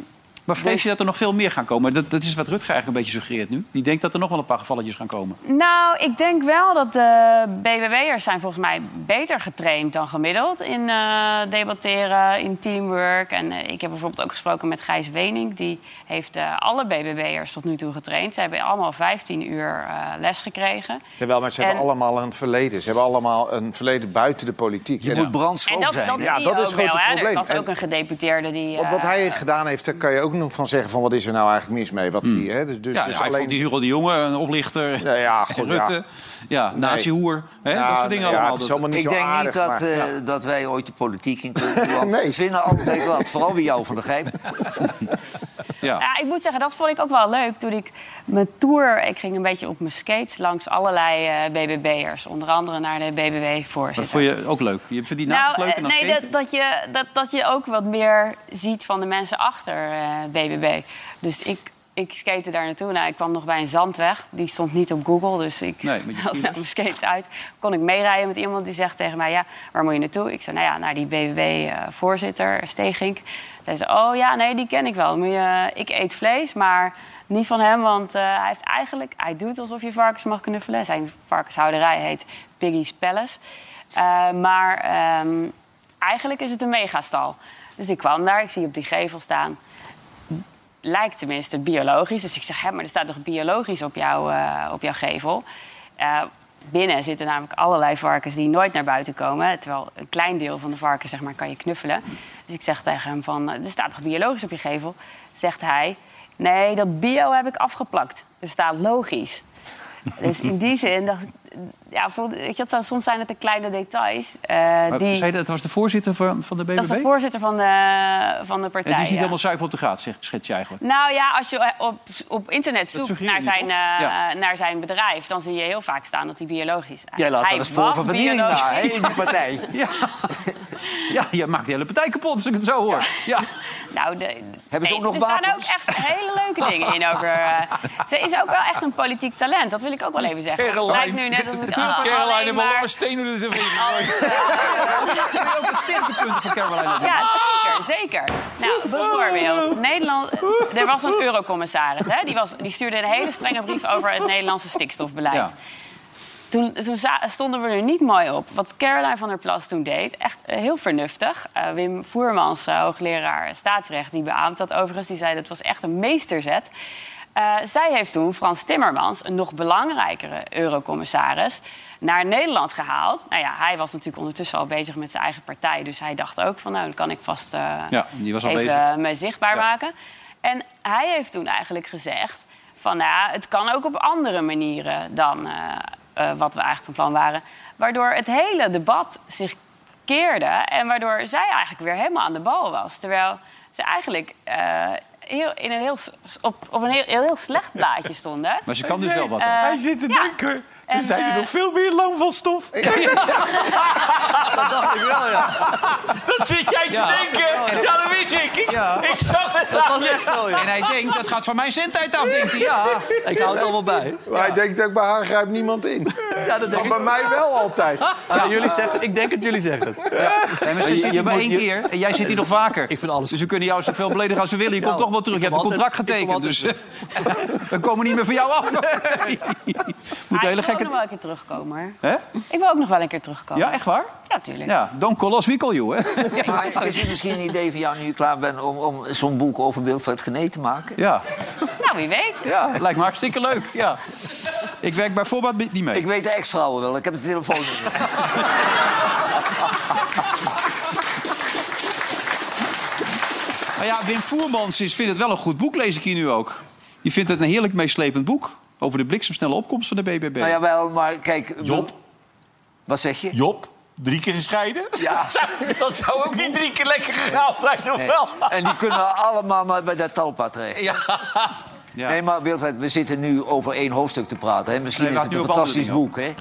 Speaker 1: Maar vrees
Speaker 8: dus-
Speaker 1: je dat er nog veel meer gaan komen? Dat, dat is wat Rutger eigenlijk een beetje suggereert nu. Die denkt dat er nog wel een paar gevalletjes gaan komen.
Speaker 8: Nou, ik denk wel dat de BBW'ers zijn volgens mij beter getraind dan gemiddeld in eh, debatteren, in teamwork. En eh, ik heb bijvoorbeeld ook gesproken met Gijs Wening. Die heeft eh, alle BBW'ers tot nu toe getraind. Ze hebben allemaal 15 uur eh, les gekregen.
Speaker 2: Terwijl, maar ze
Speaker 8: En-
Speaker 2: hebben allemaal een verleden. Ze hebben allemaal een verleden buiten de politiek.
Speaker 3: Je
Speaker 2: En-
Speaker 3: moet brandschoon
Speaker 8: En dat,
Speaker 3: zijn.
Speaker 8: dat
Speaker 2: Ja, dat is
Speaker 8: ook
Speaker 2: het grote
Speaker 8: wel, hè.
Speaker 2: probleem.
Speaker 8: Er was
Speaker 2: En-
Speaker 8: ook een gedeputeerde die...
Speaker 2: Want wat hij gedaan heeft, daar kan je ook nog van zeggen... van wat is er nou eigenlijk mis mee? Wat die, hè? Dus, dus,
Speaker 1: ja,
Speaker 2: dus
Speaker 1: ja, vond die Hugo de Jonge, een oplichter.
Speaker 2: Ja, ja,
Speaker 1: en
Speaker 2: goed,
Speaker 1: Rutte. Ja, nazi-hoer. Hè,
Speaker 2: Ja,
Speaker 1: dat soort dingen
Speaker 2: ja,
Speaker 1: allemaal. Dat-
Speaker 2: niet
Speaker 3: Ik
Speaker 2: zo
Speaker 3: denk
Speaker 2: aardig,
Speaker 3: niet dat,
Speaker 2: maar-
Speaker 3: eh,
Speaker 2: ja.
Speaker 3: dat wij ooit de politiek in kunnen.
Speaker 2: Nee.
Speaker 3: we vinden altijd wat. Vooral bij jou van de Gijp.
Speaker 1: ja.
Speaker 8: Ja, ik moet zeggen, dat vond ik ook wel leuk. Toen ik mijn tour, ik ging een beetje op mijn skates langs allerlei eh, BBB'ers. Onder andere naar de
Speaker 1: Dat
Speaker 8: BBB-voorzitter.
Speaker 1: vond je ook leuk. Je vindt die
Speaker 8: Nou, eh,
Speaker 1: dan
Speaker 8: nee, dat, dat, je, dat, dat je ook wat meer ziet van de mensen achter eh, BBB. Dus ik, ik skate daar naartoe. Nou, ik kwam nog bij een zandweg. Die stond niet op Google, dus ik
Speaker 1: Nee,
Speaker 8: had nou mijn skates uit. Kon ik meerijden met iemand die zegt tegen mij... ja, waar moet je naartoe? Ik zei, nou ja, naar die BBB-voorzitter, Stegink. Zij zei, oh ja, nee, die ken ik wel. Moet je, ik eet vlees, maar niet van hem, want eh, hij heeft eigenlijk... Hij doet alsof je varkens mag knuffelen. Zijn varkenshouderij heet Piggy's Palace. Eh, maar ehm, eigenlijk is het een megastal. Dus ik kwam daar, ik zie op die gevel staan... Lijkt tenminste biologisch. Dus ik zeg, hè, maar er staat toch biologisch op, jou, eh, op jouw gevel? Eh, binnen zitten namelijk allerlei varkens die nooit naar buiten komen. Terwijl een klein deel van de varkens zeg maar, kan je knuffelen. Dus ik zeg tegen hem van, eh, er staat toch biologisch op je gevel? Zegt hij, nee, dat bio heb ik afgeplakt. Er staat logisch. Dus in die zin dacht ik, ja, weet je, soms zijn het de kleine details. eh,
Speaker 1: Maar
Speaker 8: die,
Speaker 1: zei dat was de voorzitter van, van de BBB?
Speaker 8: dat is de voorzitter van de, van de partij.
Speaker 1: Het is niet
Speaker 8: ja.
Speaker 1: helemaal zuiver op de graad, zegt, schets je eigenlijk.
Speaker 8: Nou ja, als je eh, op, op internet zoekt naar zijn, eh,
Speaker 1: Ja.
Speaker 8: naar zijn bedrijf... dan zie je heel vaak staan dat hij biologisch is.
Speaker 3: Jij laat
Speaker 8: hij
Speaker 3: wel eens van vernieling
Speaker 8: biologisch.
Speaker 3: na, hè, in die partij.
Speaker 1: Ja. ja, je maakt de hele partij kapot als ik het zo hoor. Ja.
Speaker 8: Nou, de,
Speaker 3: Hebben ze ook nog
Speaker 8: er staan ook echt hele leuke dingen in over... eh, ze is ook wel echt een politiek talent, dat wil ik ook wel even zeggen. Het lijkt nu net alsof ik
Speaker 5: Caroline
Speaker 8: alleen
Speaker 5: heeft wel
Speaker 8: maar...
Speaker 5: een steen door de tv.
Speaker 1: Heb je ook de sterktepunten van Caroline?
Speaker 8: Ja, zeker, zeker. Nou, bijvoorbeeld, Nederland, er was een eurocommissaris. Hè? Die, was, die stuurde een hele strenge brief over het Nederlandse stikstofbeleid.
Speaker 1: Ja.
Speaker 8: Toen, stonden we er niet mooi op. Wat Caroline van der Plas toen deed, echt eh, heel vernuftig. Eh, Wim Voermans, eh, hoogleraar staatsrecht, die beaamt dat overigens. Die zei dat was echt een meesterzet. Eh, zij heeft toen Frans Timmermans, een nog belangrijkere eurocommissaris, naar Nederland gehaald. Nou ja, hij was natuurlijk ondertussen al bezig met zijn eigen partij. Dus hij dacht ook van, nou, dan kan ik vast
Speaker 1: Ja, die was al
Speaker 8: even
Speaker 1: bezig.
Speaker 8: me zichtbaar
Speaker 1: Ja.
Speaker 8: maken. En hij heeft toen eigenlijk gezegd van, nou ja, het kan ook op andere manieren dan eh, wat we eigenlijk van plan waren. Waardoor het hele debat zich keerde en waardoor zij eigenlijk weer helemaal aan de bal was. Terwijl ze eigenlijk eh, heel, in een heel, op, op een heel, heel, heel slecht blaadje stonden.
Speaker 1: Maar ze kan dus wel wat. Dan.
Speaker 5: Hij zit te
Speaker 8: ja. En,
Speaker 5: zijn er
Speaker 8: eh,
Speaker 5: nog veel meer lang van stof.
Speaker 4: Dat dacht ik wel, ja.
Speaker 5: Dat zit jij te
Speaker 1: Ja.
Speaker 5: denken. Ja, dat wist ik. Ik,
Speaker 1: Ja.
Speaker 5: ik zag het
Speaker 4: Dat was echt zo, ja.
Speaker 1: En hij denkt, dat gaat van mijn zendtijd af, denkt hij. Ja.
Speaker 4: Ik hou het allemaal bij.
Speaker 2: Maar hij denkt ook, bij haar grijpt niemand in.
Speaker 4: Ja, dat denk
Speaker 2: Maar
Speaker 4: ik.
Speaker 2: bij mij wel altijd.
Speaker 4: Ja, jullie zeggen, ik denk het, jullie zeggen het.
Speaker 1: Nee, maar ze
Speaker 2: je-
Speaker 1: zit
Speaker 2: je
Speaker 1: hier maar één
Speaker 2: je-
Speaker 1: keer en jij zit hier nog vaker.
Speaker 4: Ik vind alles-
Speaker 1: Dus we kunnen jou zoveel beledigen als we willen. Je komt
Speaker 4: Ja,
Speaker 1: toch wel terug. Je hebt een contract getekend. Dus we komen niet meer van jou af. Moet een
Speaker 8: ik
Speaker 1: hele
Speaker 8: wil ook nog wel een keer terugkomen.
Speaker 1: Hè?
Speaker 8: Ik wil ook nog wel een keer terugkomen.
Speaker 1: Ja, echt waar?
Speaker 8: Ja, tuurlijk.
Speaker 1: Ja, don't call us, we call you, hè?
Speaker 3: Maar is het misschien een idee van jou nu je klaar bent om, om zo'n boek over Wilfred Gené te maken?
Speaker 1: Ja.
Speaker 8: Nou, wie weet.
Speaker 1: ja, lijkt me hartstikke leuk. Ja. Ik werk bij voorbaat niet mee.
Speaker 3: Ik weet de ex-vrouwen wel, ik heb de telefoon niet.
Speaker 1: Maar ja, Wim Voermans is, vindt het wel een goed boek, lees ik hier nu ook. Die vindt het een heerlijk meeslepend boek. Over de bliksemsnelle opkomst van de BBB.
Speaker 3: Nou ja, wel, maar kijk...
Speaker 5: Job.
Speaker 3: Wat zeg je?
Speaker 5: Job, drie keer gescheiden?
Speaker 3: Ja.
Speaker 5: Dat zou, dat zou ook niet drie keer lekker gegaan zijn, of
Speaker 3: Nee.
Speaker 5: wel?
Speaker 3: En die kunnen allemaal maar bij dat talpa terecht.
Speaker 5: Ja.
Speaker 1: Ja.
Speaker 3: Nee, maar Wilfred, we zitten nu over één hoofdstuk te praten. Hè? Misschien
Speaker 1: Nee,
Speaker 3: is het een fantastisch boek, hè?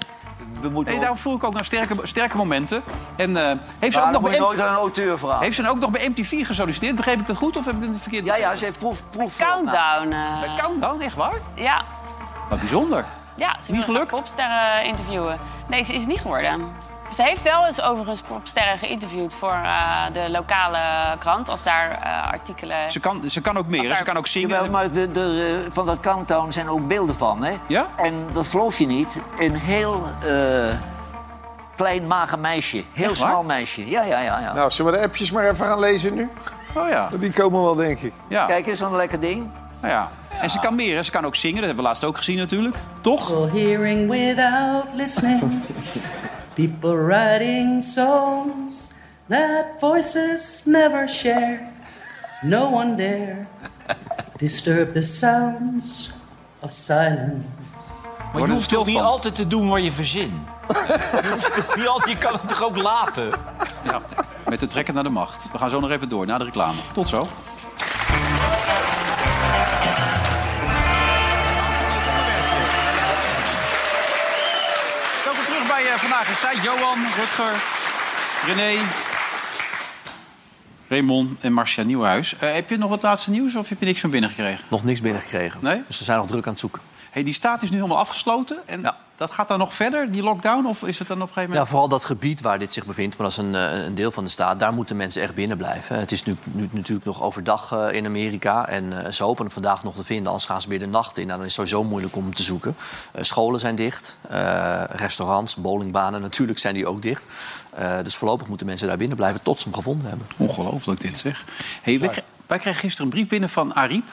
Speaker 3: We moeten
Speaker 1: Nee,
Speaker 3: ook-
Speaker 1: daar voel ik ook nog sterke, sterke momenten. En eh, heeft, ze ook nog
Speaker 3: moet
Speaker 1: bij,
Speaker 3: nooit aan een auteur vragen.
Speaker 1: heeft ze ook nog bij MTV gesolliciteerd? Begreep ik dat goed of heb ik het verkeerd
Speaker 3: Ja, ja, ze heeft proef... proef
Speaker 8: Countdown. eh,
Speaker 1: Bij Countdown, echt waar?
Speaker 8: ja.
Speaker 1: Wat bijzonder.
Speaker 8: Ja, ze wil
Speaker 1: gelukt?
Speaker 8: graag popsterren interviewen. Nee, ze is niet geworden. Ze heeft wel eens overigens popsterren geïnterviewd voor eh, de lokale krant. Als daar eh, artikelen...
Speaker 1: Ze kan, ze kan ook meer, ze kan ook zingen.
Speaker 3: Jawel, maar de, de, eh, van dat countdown zijn ook beelden van, hè?
Speaker 1: Ja?
Speaker 3: En dat geloof je niet. Een heel eh, klein, mager meisje. Heel
Speaker 1: Echt waar?
Speaker 3: smal meisje. Ja, ja, ja. ja.
Speaker 2: Nou, zullen we de appjes maar even gaan lezen nu?
Speaker 1: Oh ja.
Speaker 2: Die komen wel, denk ik.
Speaker 1: ja.
Speaker 3: Kijk eens, wat een lekker ding.
Speaker 1: Nou ja. En ze kan meer, hè? ze kan ook zingen. Dat hebben we laatst ook gezien natuurlijk. Toch?
Speaker 11: People hearing without listening. People writing songs that voices never share. No one dare disturb the sounds of silence.
Speaker 5: Maar je hoeft toch niet altijd te doen waar je verzint. je, hoeft toch niet altijd, je kan het toch ook laten?
Speaker 1: Ja. Met de trekken naar de macht. We gaan zo nog even door, na de reclame. Tot zo. Vandaag is Zij. Johan, Rutger, René, Raymond en Marcia Nieuwhuis. Eh, heb je nog wat laatste nieuws of heb je niks van binnen gekregen?
Speaker 4: Nog niks binnengekregen.
Speaker 1: Nee?
Speaker 4: Dus ze zijn nog druk aan het zoeken.
Speaker 1: Hey, die staat is nu helemaal afgesloten. En
Speaker 4: Ja.
Speaker 1: Dat gaat dan nog verder, die lockdown? Of is het dan op een gegeven
Speaker 4: Ja,
Speaker 1: moment...
Speaker 4: vooral dat gebied waar dit zich bevindt, maar dat is een, eh, een deel van de staat, daar moeten mensen echt binnen blijven. Het is nu, nu natuurlijk nog overdag eh, in Amerika en eh, ze hopen hem vandaag nog te vinden, anders gaan ze weer de nacht in. Nou, dan is het sowieso moeilijk om hem te zoeken. Eh, scholen zijn dicht, eh, restaurants, bowlingbanen natuurlijk zijn die ook dicht. Eh, dus voorlopig moeten mensen daar binnen blijven tot ze hem gevonden hebben.
Speaker 1: Ongelooflijk dit zeg. Hey, wij, wij kregen gisteren een brief binnen van Ariep.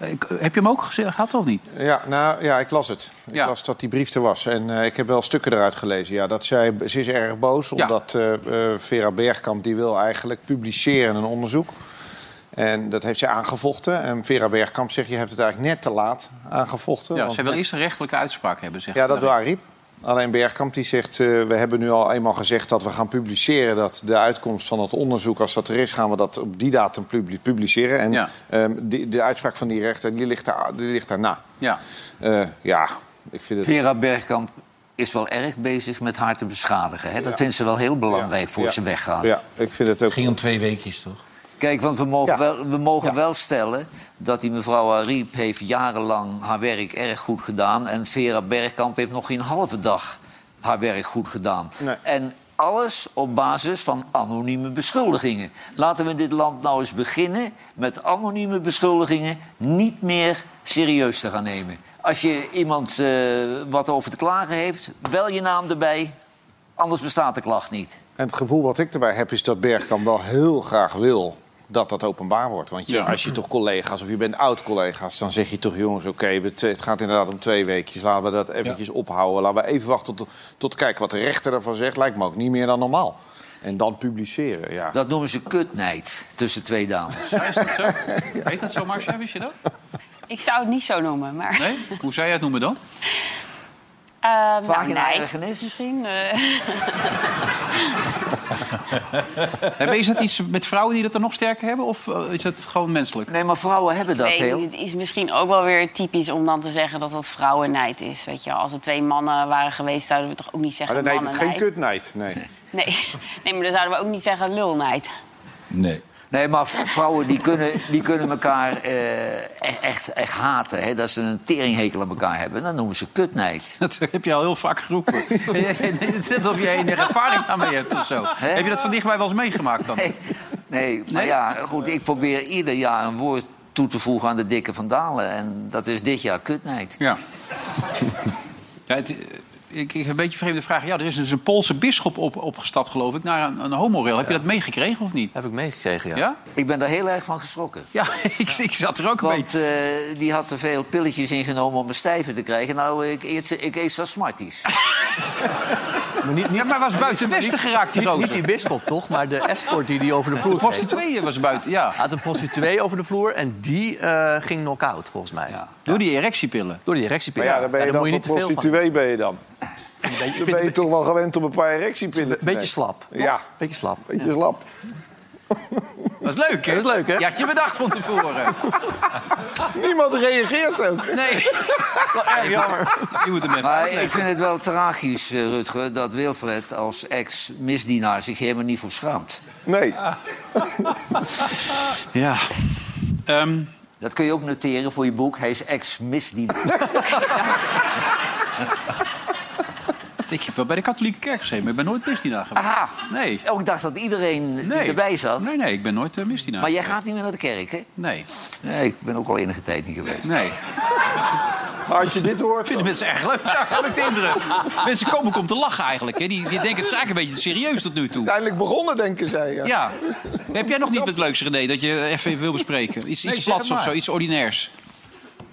Speaker 1: Ik- heb je hem ook gehad of niet?
Speaker 2: Ja, nou ja, ik las het. Ik
Speaker 1: Ja.
Speaker 2: las dat die brief er was. En eh, ik heb wel stukken eruit gelezen. Ja, dat zij, ze is erg boos,
Speaker 1: Ja.
Speaker 2: omdat eh, eh, Vera Bergkamp die wil eigenlijk publiceren een onderzoek. En dat heeft zij aangevochten. En Vera Bergkamp zegt, je hebt het eigenlijk net te laat aangevochten.
Speaker 1: Ja,
Speaker 2: want
Speaker 1: zij wil
Speaker 2: net-
Speaker 1: eerst een rechtelijke uitspraak hebben, zegt
Speaker 2: Ja, dat wil. Ariep. Alleen Bergkamp die zegt, eh, we hebben nu al eenmaal gezegd dat we gaan publiceren. Dat de uitkomst van het onderzoek, als dat er is, gaan we dat op die datum publi- publiceren. En
Speaker 1: Ja.
Speaker 2: ehm, die, de uitspraak van die rechter, die ligt, daar, die ligt daarna.
Speaker 1: Ja.
Speaker 2: Eh, ja, ik vind het...
Speaker 3: Vera Bergkamp is wel erg bezig met haar te beschadigen. Hè? Dat vindt ze wel heel belangrijk voor
Speaker 2: Ja.
Speaker 3: ze weggaat.
Speaker 2: Ja, ik vind het ook...
Speaker 5: ging om twee weekjes, toch?
Speaker 3: Kijk, want we mogen,
Speaker 2: Ja.
Speaker 3: wel, we mogen wel stellen dat die mevrouw Ariep heeft jarenlang haar werk erg goed gedaan. En Vera Bergkamp heeft nog geen halve dag haar werk goed gedaan.
Speaker 2: Nee.
Speaker 3: En alles op basis van anonieme beschuldigingen. Laten we in dit land nou eens beginnen met anonieme beschuldigingen niet meer serieus te gaan nemen. Als je iemand eh, wat over te klagen heeft, wel je naam erbij, anders bestaat de klacht niet.
Speaker 2: En het gevoel wat ik erbij heb is dat Bergkamp wel heel graag wil dat dat openbaar wordt. Want je,
Speaker 1: Ja.
Speaker 2: als je toch collega's of je bent oud-collega's... dan zeg je toch, jongens, oké, het gaat inderdaad om twee weekjes. Laten we dat eventjes ophouden. Laten we even wachten tot, tot kijken wat de rechter ervan zegt. Lijkt me ook niet meer dan normaal. En dan publiceren, ja.
Speaker 3: Dat noemen ze kutnijd tussen twee dames.
Speaker 1: Is dat zo? Heet dat zo, Marcia? Wist je dat?
Speaker 8: Ik zou het niet zo noemen, maar...
Speaker 1: Nee? Hoe zou jij het noemen dan?
Speaker 8: Nou,
Speaker 3: Vagina
Speaker 8: nijd
Speaker 3: ergernis?
Speaker 8: misschien. eh.
Speaker 1: Is dat iets met vrouwen die dat er nog sterker hebben? Of eh, is dat gewoon menselijk?
Speaker 3: Nee, maar vrouwen hebben dat
Speaker 8: Nee,
Speaker 3: heel.
Speaker 8: Het is misschien ook wel weer typisch om dan te zeggen dat dat vrouwennijd is. Weet je, als er twee mannen waren geweest, zouden we toch ook niet zeggen
Speaker 2: Maar dan heet het geen kutnijd, nee.
Speaker 8: Nee. nee, maar dan zouden we ook niet zeggen lulnijd.
Speaker 5: Nee.
Speaker 3: Nee, maar vrouwen die kunnen, die kunnen elkaar eh, echt, echt, echt haten. Hè? Dat ze een teringhekel aan elkaar hebben. Dat noemen ze kutnijd.
Speaker 1: Dat heb je al heel vaak geroepen. Het net alsof jij enige ervaring daarmee hebt of zo. Heb je dat van dichtbij wel eens meegemaakt dan?
Speaker 3: Nee, nee, maar
Speaker 1: Nee?
Speaker 3: ja, goed, ik probeer ieder jaar een woord toe te voegen aan de dikke vandalen. En dat is dit jaar kutnijd.
Speaker 1: Ja. ja het, ik, ik heb een beetje een vreemde vraag. Ja, er is dus een Poolse bisschop op, opgestapt, geloof ik, naar een, een homorail. Heb je dat meegekregen of niet?
Speaker 4: Heb ik meegekregen, ja.
Speaker 1: Ja?
Speaker 3: Ik ben daar heel erg van geschrokken.
Speaker 1: Ja, ik, ik zat er ook een beetje...
Speaker 3: Want eh, die had te veel pilletjes ingenomen om een stijve te krijgen. Nou, ik eet, ze- ik eet smarties.
Speaker 4: Maar niet,
Speaker 1: Ja, maar was buiten Westen geraakt, die
Speaker 4: niet, niet
Speaker 1: roze.
Speaker 4: die bisschop, toch? Maar de escort die die over de vloer
Speaker 1: De
Speaker 4: kreeg.
Speaker 1: prostituee was buiten, ja.
Speaker 4: Hij had een prostituee over de vloer en die eh, ging knock-out, volgens mij.
Speaker 3: Ja.
Speaker 1: Door die erectiepillen.
Speaker 4: Door die
Speaker 2: Maar
Speaker 4: erectiepillen.
Speaker 2: ja, dan ben je
Speaker 4: daar
Speaker 2: dan
Speaker 4: moet je niet te veel van.
Speaker 2: prostituee ben je dan.
Speaker 4: Een beetje,
Speaker 2: Dan ben je toch wel gewend om een paar erectiepillen te
Speaker 4: Een beetje slap. toch?
Speaker 2: Ja.
Speaker 4: Beetje slap.
Speaker 2: Beetje slap.
Speaker 1: Dat is leuk, hè?
Speaker 4: Dat is leuk, hè?
Speaker 1: Je had je bedacht van tevoren.
Speaker 2: Niemand reageert ook.
Speaker 1: Nee. Wel erg jammer. Je moet hem even
Speaker 3: Maar ik vind het wel tragisch, eh, Rutger, dat Wilfred als ex-misdienaar zich helemaal niet voor schaamt.
Speaker 2: Nee.
Speaker 1: Ja. Ehm,
Speaker 3: Dat kun je ook noteren voor je boek. Hij is ex-misdienaar.
Speaker 1: Ik heb wel bij de katholieke kerk gezeten, maar ik ben nooit misdienaar geweest.
Speaker 3: Aha.
Speaker 1: Nee.
Speaker 3: Oh, ik dacht dat iedereen
Speaker 1: Nee.
Speaker 3: erbij zat.
Speaker 1: Nee, nee, ik ben nooit uh, misdienaar.
Speaker 3: Maar jij gaat niet meer naar de kerk, hè?
Speaker 1: Nee.
Speaker 3: Nee, ik ben ook al enige tijd niet geweest.
Speaker 1: Nee.
Speaker 2: Maar als je dit hoort...
Speaker 1: Vinden mensen erg leuk? Ja, heb ik de indruk. Mensen komen ook om te lachen eigenlijk. Hè. Die, die denken het is eigenlijk een beetje te serieus tot nu toe.
Speaker 2: Uiteindelijk begonnen, denken zij. Ja.
Speaker 1: Ja. Heb jij nog niet het leukste, René, dat je even wil bespreken? Iets,
Speaker 5: Nee,
Speaker 1: iets plats of zo, iets ordinairs.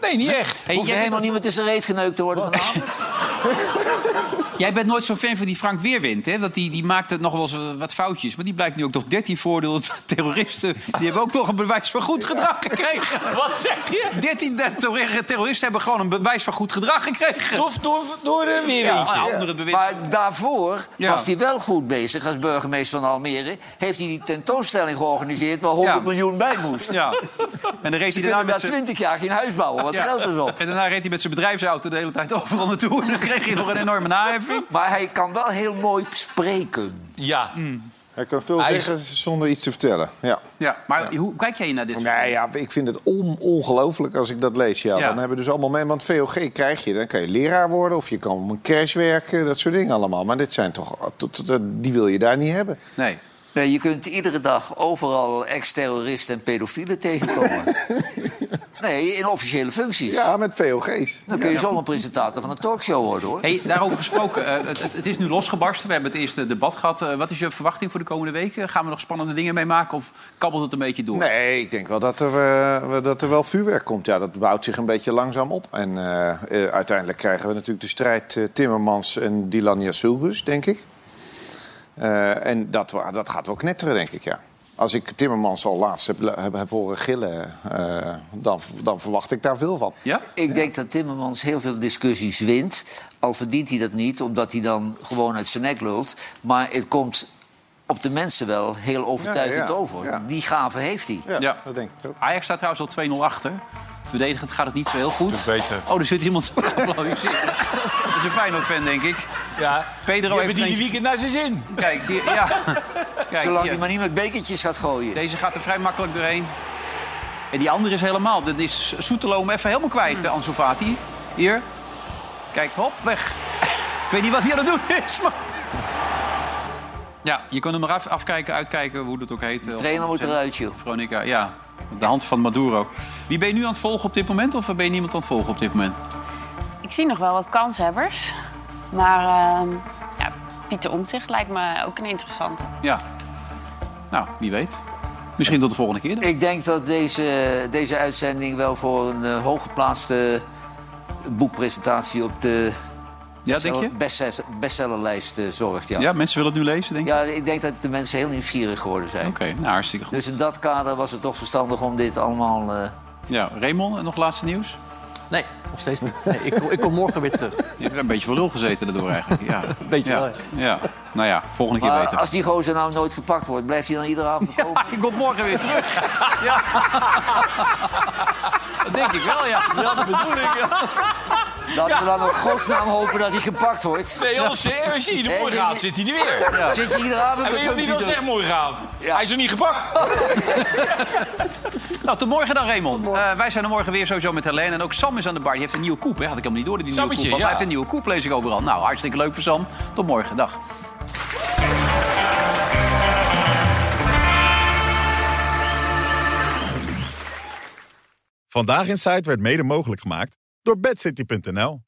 Speaker 5: Nee, niet echt.
Speaker 1: Hey,
Speaker 3: Hoef je
Speaker 1: jij,
Speaker 3: helemaal niet met zijn reet geneukt te worden vanavond?
Speaker 1: jij bent nooit zo'n fan van die Frank Weerwind, hè? Want die, die maakte nog wel eens eh, wat foutjes. Maar die blijkt nu ook nog 13 voordeel terroristen. Die hebben ook nog een bewijs van goed gedrag gekregen.
Speaker 5: Wat zeg je?
Speaker 1: 13 terror- terroristen hebben gewoon een bewijs van goed gedrag gekregen.
Speaker 5: Door, door, door de
Speaker 1: Ja,
Speaker 5: weerwindje.
Speaker 1: anderen bewind.
Speaker 3: Maar daarvoor
Speaker 1: Ja.
Speaker 3: was hij wel goed bezig als burgemeester van Almere. Heeft hij die tentoonstelling georganiseerd waar 100
Speaker 1: Ja.
Speaker 3: miljoen bij moest.
Speaker 1: Ja. En dan reed
Speaker 3: Ze
Speaker 1: hij daarna
Speaker 3: kunnen daar
Speaker 1: met zijn...
Speaker 3: 20 jaar geen huis bouwen. Het geld is op.
Speaker 1: En daarna reed hij met zijn bedrijfsauto de hele tijd overal naartoe. En dan kreeg hij nog een enorme naheffing.
Speaker 3: Maar hij kan wel heel mooi spreken.
Speaker 5: Ja.
Speaker 2: Hij kan veel
Speaker 5: Hij is-
Speaker 2: zeggen zonder iets te vertellen. Ja.
Speaker 1: Ja, maar hoe kijk jij naar dit? soort-
Speaker 2: Nee, ja, ik vind het on- ongelooflijk als ik dat lees. Ja,
Speaker 1: Ja.
Speaker 2: Dan hebben we dus allemaal mee. Want VOG krijg je. Dan kan je leraar worden of je kan op een crash werken. Dat soort dingen allemaal. Maar dit zijn toch... Die wil je daar niet hebben.
Speaker 1: Nee.
Speaker 3: Nee, je kunt iedere dag overal ex-terroristen en pedofielen tegenkomen. Nee, in officiële functies.
Speaker 2: Ja, met VOG's.
Speaker 3: Dan kun je zomaar presentator van een talkshow worden, hoor.
Speaker 1: Hey, daarover gesproken, eh, het, het, het is nu losgebarsten. We hebben het eerste debat gehad. Eh, wat is je verwachting voor de komende weken? Gaan we nog spannende dingen meemaken of kabbelt het een beetje door?
Speaker 2: Nee, ik denk wel dat er, eh, dat er wel vuurwerk komt. Ja, dat bouwt zich een beetje langzaam op. En uiteindelijk krijgen we natuurlijk de strijd Timmermans en Dylan Jasulgus, denk ik. Eh, en dat, dat gaat wel knetteren, denk ik, ja. Als ik Timmermans al laatst heb, heb, heb horen gillen, eh, dan, dan verwacht ik daar veel van.
Speaker 1: Ja?
Speaker 3: Ik denk dat Timmermans heel veel discussies wint. Al verdient hij dat niet, omdat hij dan gewoon uit zijn nek lult. Maar het komt op de mensen wel heel overtuigend
Speaker 2: Ja, ja,
Speaker 3: over.
Speaker 2: ja.
Speaker 3: Die gave heeft hij.
Speaker 2: Ja,
Speaker 1: Ja.
Speaker 2: dat denk ik ook.
Speaker 1: Ajax staat trouwens al 2-0 achter. Verdedigend gaat het niet zo heel goed.
Speaker 5: beter.
Speaker 1: Oh, er zit iemand. Dat is een Feyenoord-fan, denk ik.
Speaker 5: Ja,
Speaker 1: Pedro
Speaker 5: die
Speaker 1: heeft
Speaker 5: hebben die
Speaker 1: eentje-
Speaker 5: weekend naar zijn zin.
Speaker 1: Kijk, hier, ja. Kijk,
Speaker 3: Zolang hij maar niet met bekertjes gaat gooien.
Speaker 1: Deze gaat er vrij makkelijk doorheen. En die andere is helemaal. Dat is Soetelo hem even helemaal kwijt,
Speaker 3: Hmm.
Speaker 1: eh, Ansu Fati. Hier. Kijk, hop, weg. Ik weet niet wat hij aan het doen is, maar... Ja, je kan hem maar af, afkijken, uitkijken, hoe dat ook heet.
Speaker 3: De trainer moet eruit, joh.
Speaker 1: Veronica, ja. Op de hand van Maduro. Wie ben je nu aan het volgen op dit moment? Of ben je niemand aan het volgen op dit moment?
Speaker 8: Ik zie nog wel wat kanshebbers. Maar ehm, ja, Pieter Omtzigt lijkt me ook een interessante.
Speaker 1: Ja. Nou, wie weet. Misschien tot de volgende keer. dan.
Speaker 3: Ik denk dat deze, deze uitzending wel voor een eh, hooggeplaatste boekpresentatie op de
Speaker 1: Ja, denk je?
Speaker 3: bestseller- bestsellerlijst eh, zorgt. Ja.
Speaker 1: Ja, mensen willen het nu lezen, denk je?
Speaker 3: ja, ik denk dat de mensen heel nieuwsgierig geworden zijn.
Speaker 1: Oké, nou hartstikke goed.
Speaker 3: Dus in dat kader was het toch verstandig om dit allemaal... eh,
Speaker 1: Ja, Raymond, nog laatste nieuws?
Speaker 4: Nee, nog steeds niet. Nee, ik, kom- ik kom morgen weer terug.
Speaker 1: Je hebt een beetje voor lul gezeten daardoor eigenlijk. Ja.
Speaker 4: Beetje
Speaker 1: ja.
Speaker 4: wel,
Speaker 1: ja. Nou ja, volgende keer beter.
Speaker 3: als die gozer nou nooit gepakt wordt, blijft hij dan iedere avond komen?
Speaker 1: Ja, ik kom morgen weer terug. Ja. Dat denk ik wel, ja.
Speaker 4: Dat de bedoeling, ja.
Speaker 3: Laten we dan op godsnaam hopen dat hij gepakt wordt.
Speaker 5: Nee, als je als je de gaat, zit hij er weer.
Speaker 3: Zit je iedere avond met
Speaker 5: wat hij zegt morgenavond? Hij is nog niet gepakt.
Speaker 1: Nou, tot morgen dan, Raymond. Eh, wij zijn er morgen weer sowieso met Helene. En ook Sam is aan de bar. Die heeft een nieuwe koep, hè? Had ik helemaal niet door, die nieuwe
Speaker 5: Sammetje,
Speaker 1: koep. had.
Speaker 5: ja.
Speaker 1: Hij heeft een nieuwe koep, lees ik overal. Nou, hartstikke leuk voor Sam. Tot morgen, dag.
Speaker 12: Vandaag in Site werd mede mogelijk gemaakt door bedcity.nl.